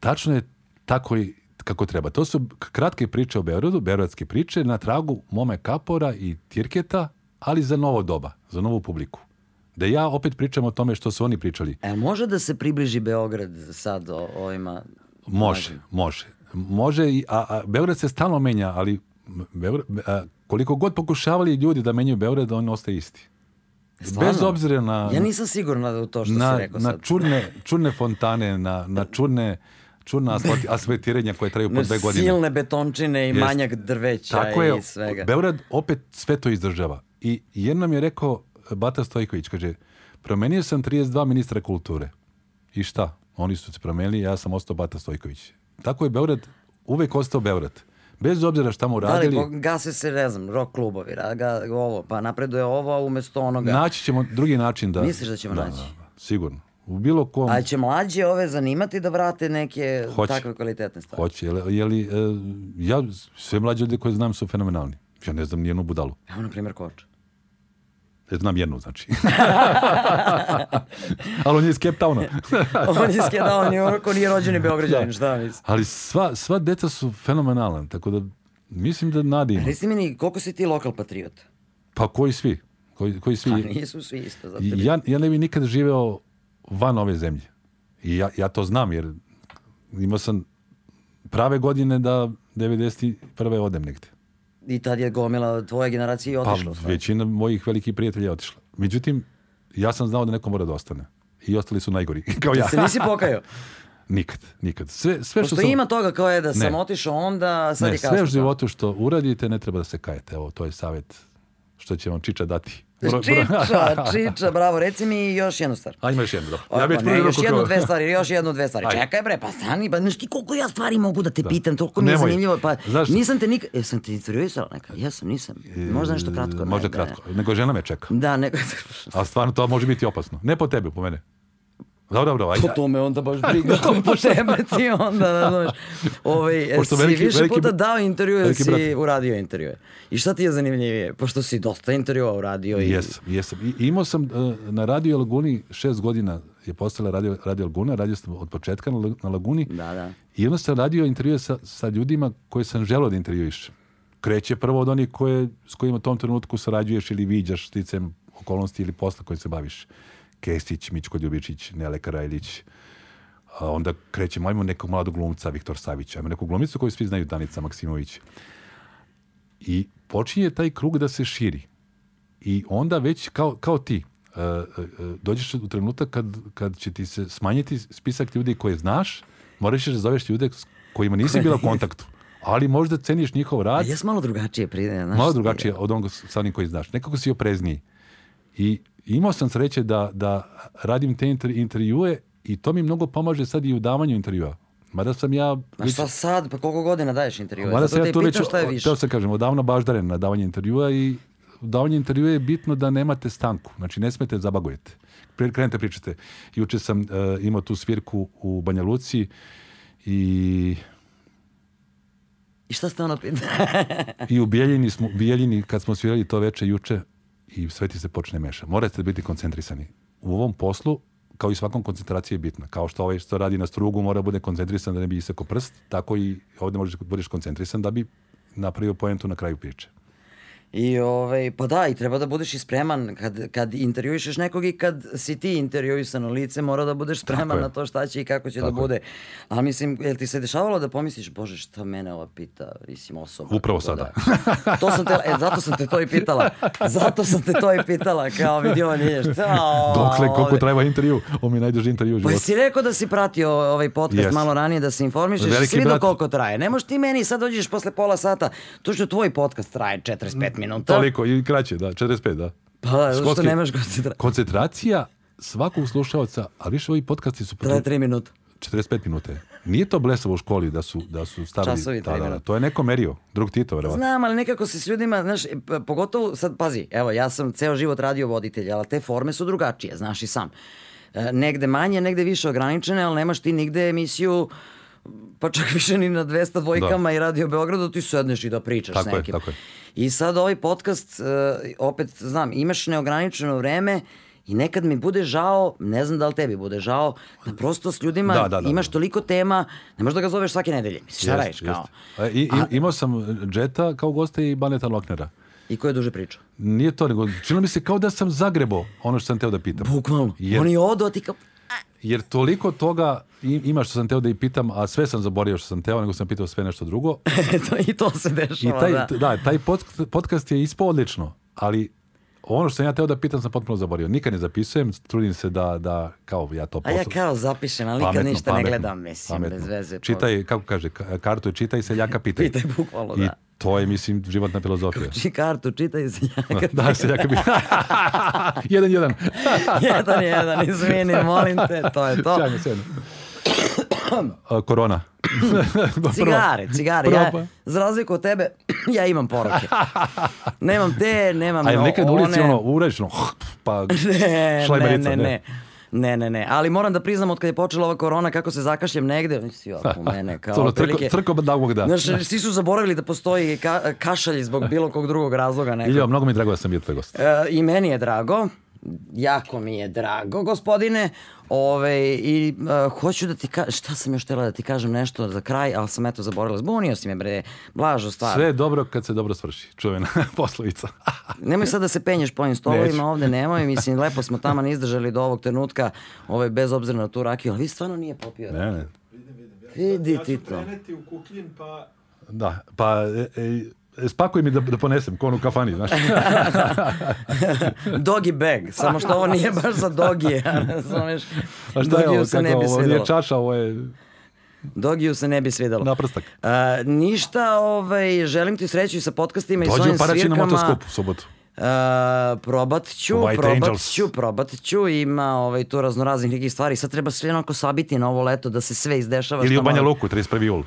tačno je tako i kako treba. To su kratke priče o Beogradu, beogradske priče na tragu Mome Kapora i Tirketa, ali za novo doba, za novu publiku. Da ja opet pričam o tome što su oni pričali. E, može da se približi Beograd sad o, ovima? Može, može. Može, a, a Beograd se stalno menja, ali Beograd, a, koliko god pokušavali ljudi da menjaju Beograd, on ostaje isti. Stvarno? Bez obzira na, Ja nisam sigurna u to što na, si rekao na sad. čudne, čudne fontane, na, na čudna asfalti- asfaltiranja koje traju po Na dve godine. silne betončine i Jest. manjak drveća Tako je, i svega. Beograd opet sve to izdržava. I jednom je rekao Bata Stojković, kaže, promenio sam 32 ministra kulture. I šta? Oni su se promenili, ja sam ostao Bata Stojković. Tako je Beograd uvek ostao Beograd. Bez obzira šta mu Da li radili, gase se, ne znam, rock klubovi, ga, ovo, pa napreduje ovo, umesto onoga. naći ćemo drugi način da... Misliš da ćemo naći? sigurno. U bilo kom... A će mlađe ove zanimati da vrate neke Hoće. takve kvalitetne stvari? Hoće, je li, je li, e, ja, sve mlađe ljude koje znam su fenomenalni. Ja ne znam nijednu budalu. Evo, na primjer, Koč. Ja znam jednu, znači. Ali on je iz Cape Towna. On je skjedao, nije, on nije rođeni Beograđanin, šta mislim? Ali sva, sva deca su fenomenalna, tako da mislim da nadi ima. Reci mi, koliko si ti lokal patriot? Pa koji svi? Koji, koji svi? Pa nisu svi isto. Zato ja, ja ne bi nikad živeo van ove zemlje. I ja, ja to znam, jer imao sam prave godine da 91. odem negde. I tad je gomila tvoje generacije Pa u stvari. većina mojih velikih prijatelja je otišla. Međutim, ja sam znao da neko mora da ostane. I ostali su najgori, kao ja. Se nisi pokajao? Nikad, nikad. Sve, sve što Pošto sam... ima toga kao je da sam Ne. otišao onda, sad Ne, je kasno. sve u životu što uradite ne treba da se kajete. Evo, to je savjet što će vam Čiča dati. Čiča, Čiča, bravo. Reci mi još jednu stvar. A ima još jedno. dobro. Ja prvi ne, još jednu, dve stvari, još jednu, dve stvari. Ajde. Čekaj bre, pa stani, pa znaš ti koliko ja stvari mogu da te pitam, toliko mi je zanimljivo, pa Znaš- nisam te nikad, jesam te intervjuisala nekad, jesam, nisam, možda nešto kratko. ne, Možda ne. kratko. Nego žena me čeka. Da, ne, A stvarno to može biti opasno. Ne po tebi, po mene. Dobro, dobro, ajde. po tome onda baš briga, po tebe ti onda, ne znaš. Ovaj, Pošto si veliki- više veliki puta dao intervju ili si brat. uradio intervjue? I šta ti je zanimljivije? Pošto si dosta intervjua uradio i... Jesam, jesam. I, imao sam uh, na Radio Laguni šest godina je postala Radio, Radio Laguna, radio sam od početka na, na Laguni. Da, da. I onda sam radio intervjue sa, sa ljudima koje sam želeo da intervjuišem. Kreće prvo od onih koje, s kojima u tom trenutku sarađuješ ili viđaš sticem okolnosti ili posla kojim se baviš. Kestić, Mičko Ljubičić, Nele Karajlić. A onda krećemo, ajmo nekog mladog glumca, Viktor Savić, ajmo neku glumicu koju svi znaju, Danica Maksimović. I počinje taj krug da se širi. I onda već kao, kao ti, e, e, e, dođeš u trenutak kad, kad će ti se smanjiti spisak ljudi koje znaš, moraš da zoveš ljude s kojima nisi bila u kontaktu. Ali možda ceniš njihov A rad, jes malo drugačije pride, znaš. malo drugačije od onoga sa onim koji znaš. Nekako si oprezniji. I imao sam sreće da, da radim te inter, intervjue i to mi mnogo pomaže sad i u davanju intervjua. Mada sam ja... A šta sad, pa koliko godina daješ intervjue? Mada sam ja tu već, teo sam kažem, odavno baždaren na davanje intervjua i u davanju intervjua je bitno da nemate stanku. Znači, ne smete zabagujete. Prije krenete pričate. Juče sam e, imao tu svirku u Banja Luci i, I šta ste ono pitali? i u Bijeljini, smo, Bijeljini, kad smo svirali to veče juče, i sve ti se počne meša. Morate biti koncentrisani. U ovom poslu, kao i svakom koncentracija je bitna. Kao što ovaj što radi na strugu mora bude koncentrisan da ne bi isekao prst, tako i ovdje možeš da budeš koncentrisan da bi napravio poentu na kraju priče. I ovaj, pa da, i treba da budeš i spreman kad, kad intervjuišeš nekog i kad si ti intervjuisano lice, mora da budeš spreman na to šta će i kako će Tako da bude. A mislim, jel ti se dešavalo da pomisliš, bože, šta mene ova pita, mislim osoba. Upravo sada. da- to sam te, e, zato sam te to i pitala. Zato sam te to i pitala, kao vidi ovo nije šta. Dokle, koliko ovde. treba intervju? Ovo mi najduži intervju u Pa životu. si rekao da si pratio ovaj podcast Yes. malo ranije, da se informišeš, Veliki vidio brat. koliko traje. Ne možeš ti meni sad dođeš posle pola sata, to što tvoj podcast traje 45 minuta. Toliko, i kraće, da, 45, da. Pa da, zato što nemaš koncentra- Koncentracija svakog slušaoca, ali više ovi podcasti su Traje 3 minuta. 45 minuta. je. Nije to blesavo u školi da su, da su stavili... Časovi, da, tri da, da, minuta. to je neko merio. Drug Tito, verovatno. Znam, ali nekako se s ljudima, znaš, p- pogotovo sad, pazi, evo, ja sam ceo život radio voditelj, ali te forme su drugačije, znaš i sam. E, negde manje, negde više ograničene, ali nemaš ti nigde emisiju pa čak više ni na 200 dvojkama i Radio Beogradu ti sedneš i da pričaš Tako s je, nekim. tako je. I sad ovaj podcast, e, opet znam, imaš neograničeno vreme i nekad mi bude žao, ne znam da li tebi bude žao, da prosto s ljudima Da, da, da, imaš da. toliko tema, ne možeš da ga zoveš svake nedelje. Misliš, šta radiš kao? jest. E, I, i, imao sam Džeta kao gosta i Baneta Loknera. I ko je duže pričao? Nije to, nego činilo mi se kao da sam zagrebo ono što sam teo da pitam. Bukvalno. Jer- Oni odu, a ti kao... Jer toliko toga i- ima što sam teo da i pitam, a sve sam zaboravio što sam teo, nego sam pitao sve nešto drugo. Eto, I to se I dešava, taj, da. da. taj pod- podcast je ispao odlično, ali ono što sam ja teo da pitam sam potpuno zaboravio. Nikad ne zapisujem, trudim se da, da kao ja to A ja poslu... kao zapišem, ali nikad Pametno, ništa ne pametno, gledam, mislim, pametno. bez veze. Čitaj, kako kaže, ka- kartu je čitaj, seljaka pitaj. Pitaj, bukvalno, I da. To je, mislim, životna filozofija. Či kartu, čitaj se. da, seljaka pitaj. jedan, jedan. jedan, jedan, izvini, molim te, to je to. Sjajno, sjajno. Korona. Cigare, cigare. Prva- Ja, za razliku od tebe, ja imam poruke. Nemam te, nemam A je nekad na ulici ono, ono, pa Ne, ne, šlajberica, ne, ne. Ne, ne, ne. Ali moram da priznam od kad je počela ova korona kako se zakašljem negde, misli oko mene kao Ono, otprilike- trko, trko da Bog da. Znaš, svi su zaboravili da postoji ka kašalj zbog bilo kog drugog razloga. nekog. Iljo, mnogo mi je drago da sam bio tvoj gost. E, I meni je drago, jako mi je drago, gospodine. Ove, I e, hoću da ti kažem, šta sam još htjela da ti kažem nešto za kraj, ali sam eto zaboravila. Zbunio si me, bre, blažo stvar. Sve je dobro kad se dobro svrši. Čuvena poslovica. Nemoj sad da se penješ po ovim stolovima, Neću. ovde nemoj. Mislim, lepo smo tamo izdržali do ovog trenutka, ovaj, bez obzira na tu rakiju, ali vi stvarno nije popio. ne, ne. Vidim, vidim. Ja, Vidi ja ti ću to. preneti u kuklin, pa Da, pa e, e, spakuj mi da, da ponesem, ko ono u kafani, znaš. Doggy bag, samo što ovo nije baš za dogije, razumeš? A šta je ovo, ne kako, bi ovo nije čaša, ovo je Dogiju se ne bi svidelo. naprstak. A, ništa, ovaj, želim ti sreću i sa podcastima i s Dođi ovim u Paraćin na svirkama. motoskup u subotu. E, probat ću, White probat Angels. ću, probat ću. Ima ovaj, tu raznoraznih nekih stvari. Sad treba sve onako sabiti na ovo leto da se sve izdešava. Ili u Banja. Luku, 31. jul.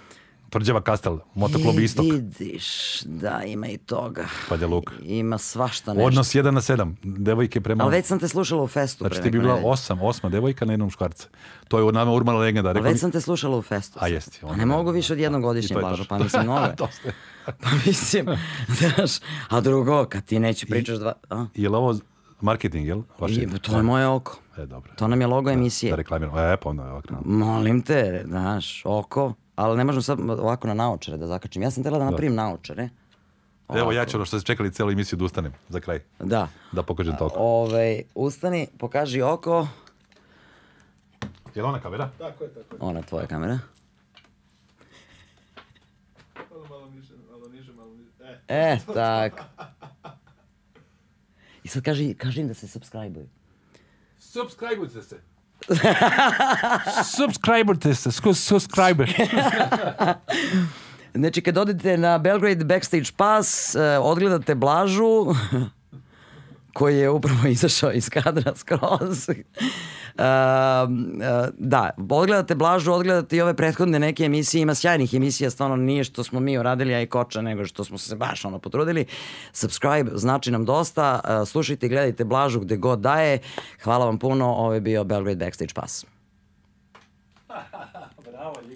Tvrđava Kastel, motoklub I Istok, Vidiš, da, ima i toga. Banja Luka. Ima svašta nešto. Odnos 1 na 7, devojke prema... Ali već sam te slušala u festu. Znači ti bi bila nedelje. osam, osma devojka na jednom muškarca. To je od nama urbana legenda. Ali Rekao već mi- sam te slušala u festu. A jesti. Pa ne mogu više od jednog I godišnje to tačno. pa mislim mnogo je. Dosta je. Pa mislim, znaš, a drugo, kad ti neće pričaš dva... A? Je li ovo marketing, jel? Vaše? I, to je moje oko. E, dobro. To nam je logo Da emisije. reklamiramo. E, pa onda je ovako. Molim te, znaš, oko. Ali ne možem sad ovako na naočare da zakačim. Ja sam tela da napravim naočare. Evo ja ću ono što ste čekali cijelu emisiju da ustanem za kraj. Da. Da pokažem to oko. Ove, ustani, pokaži oko. Je li ona kamera? Tako je, tako je. Ona je tvoja kamera. Malo, malo niže, malo niže, malo niže. E, E, tak. I sad kaži, kaži im da se subscribe-uju. Subscribeujte se. Subscribeujte se, subscribe. Znači, kad odete na Belgrade Backstage Pass, eh, odgledate Blažu, koji je upravo izašao iz kadra skroz. Eh, da, odgledate Blažu, odgledate i ove prethodne neke emisije, ima sjajnih emisija, stvarno nije što smo mi uradili, a i koča, nego što smo se baš ono potrudili. Subscribe znači nam dosta, eh, slušajte i gledajte Blažu gde god daje. Hvala vam puno, ovo je bio Belgrade Backstage Pass. Bravo, Ljiko.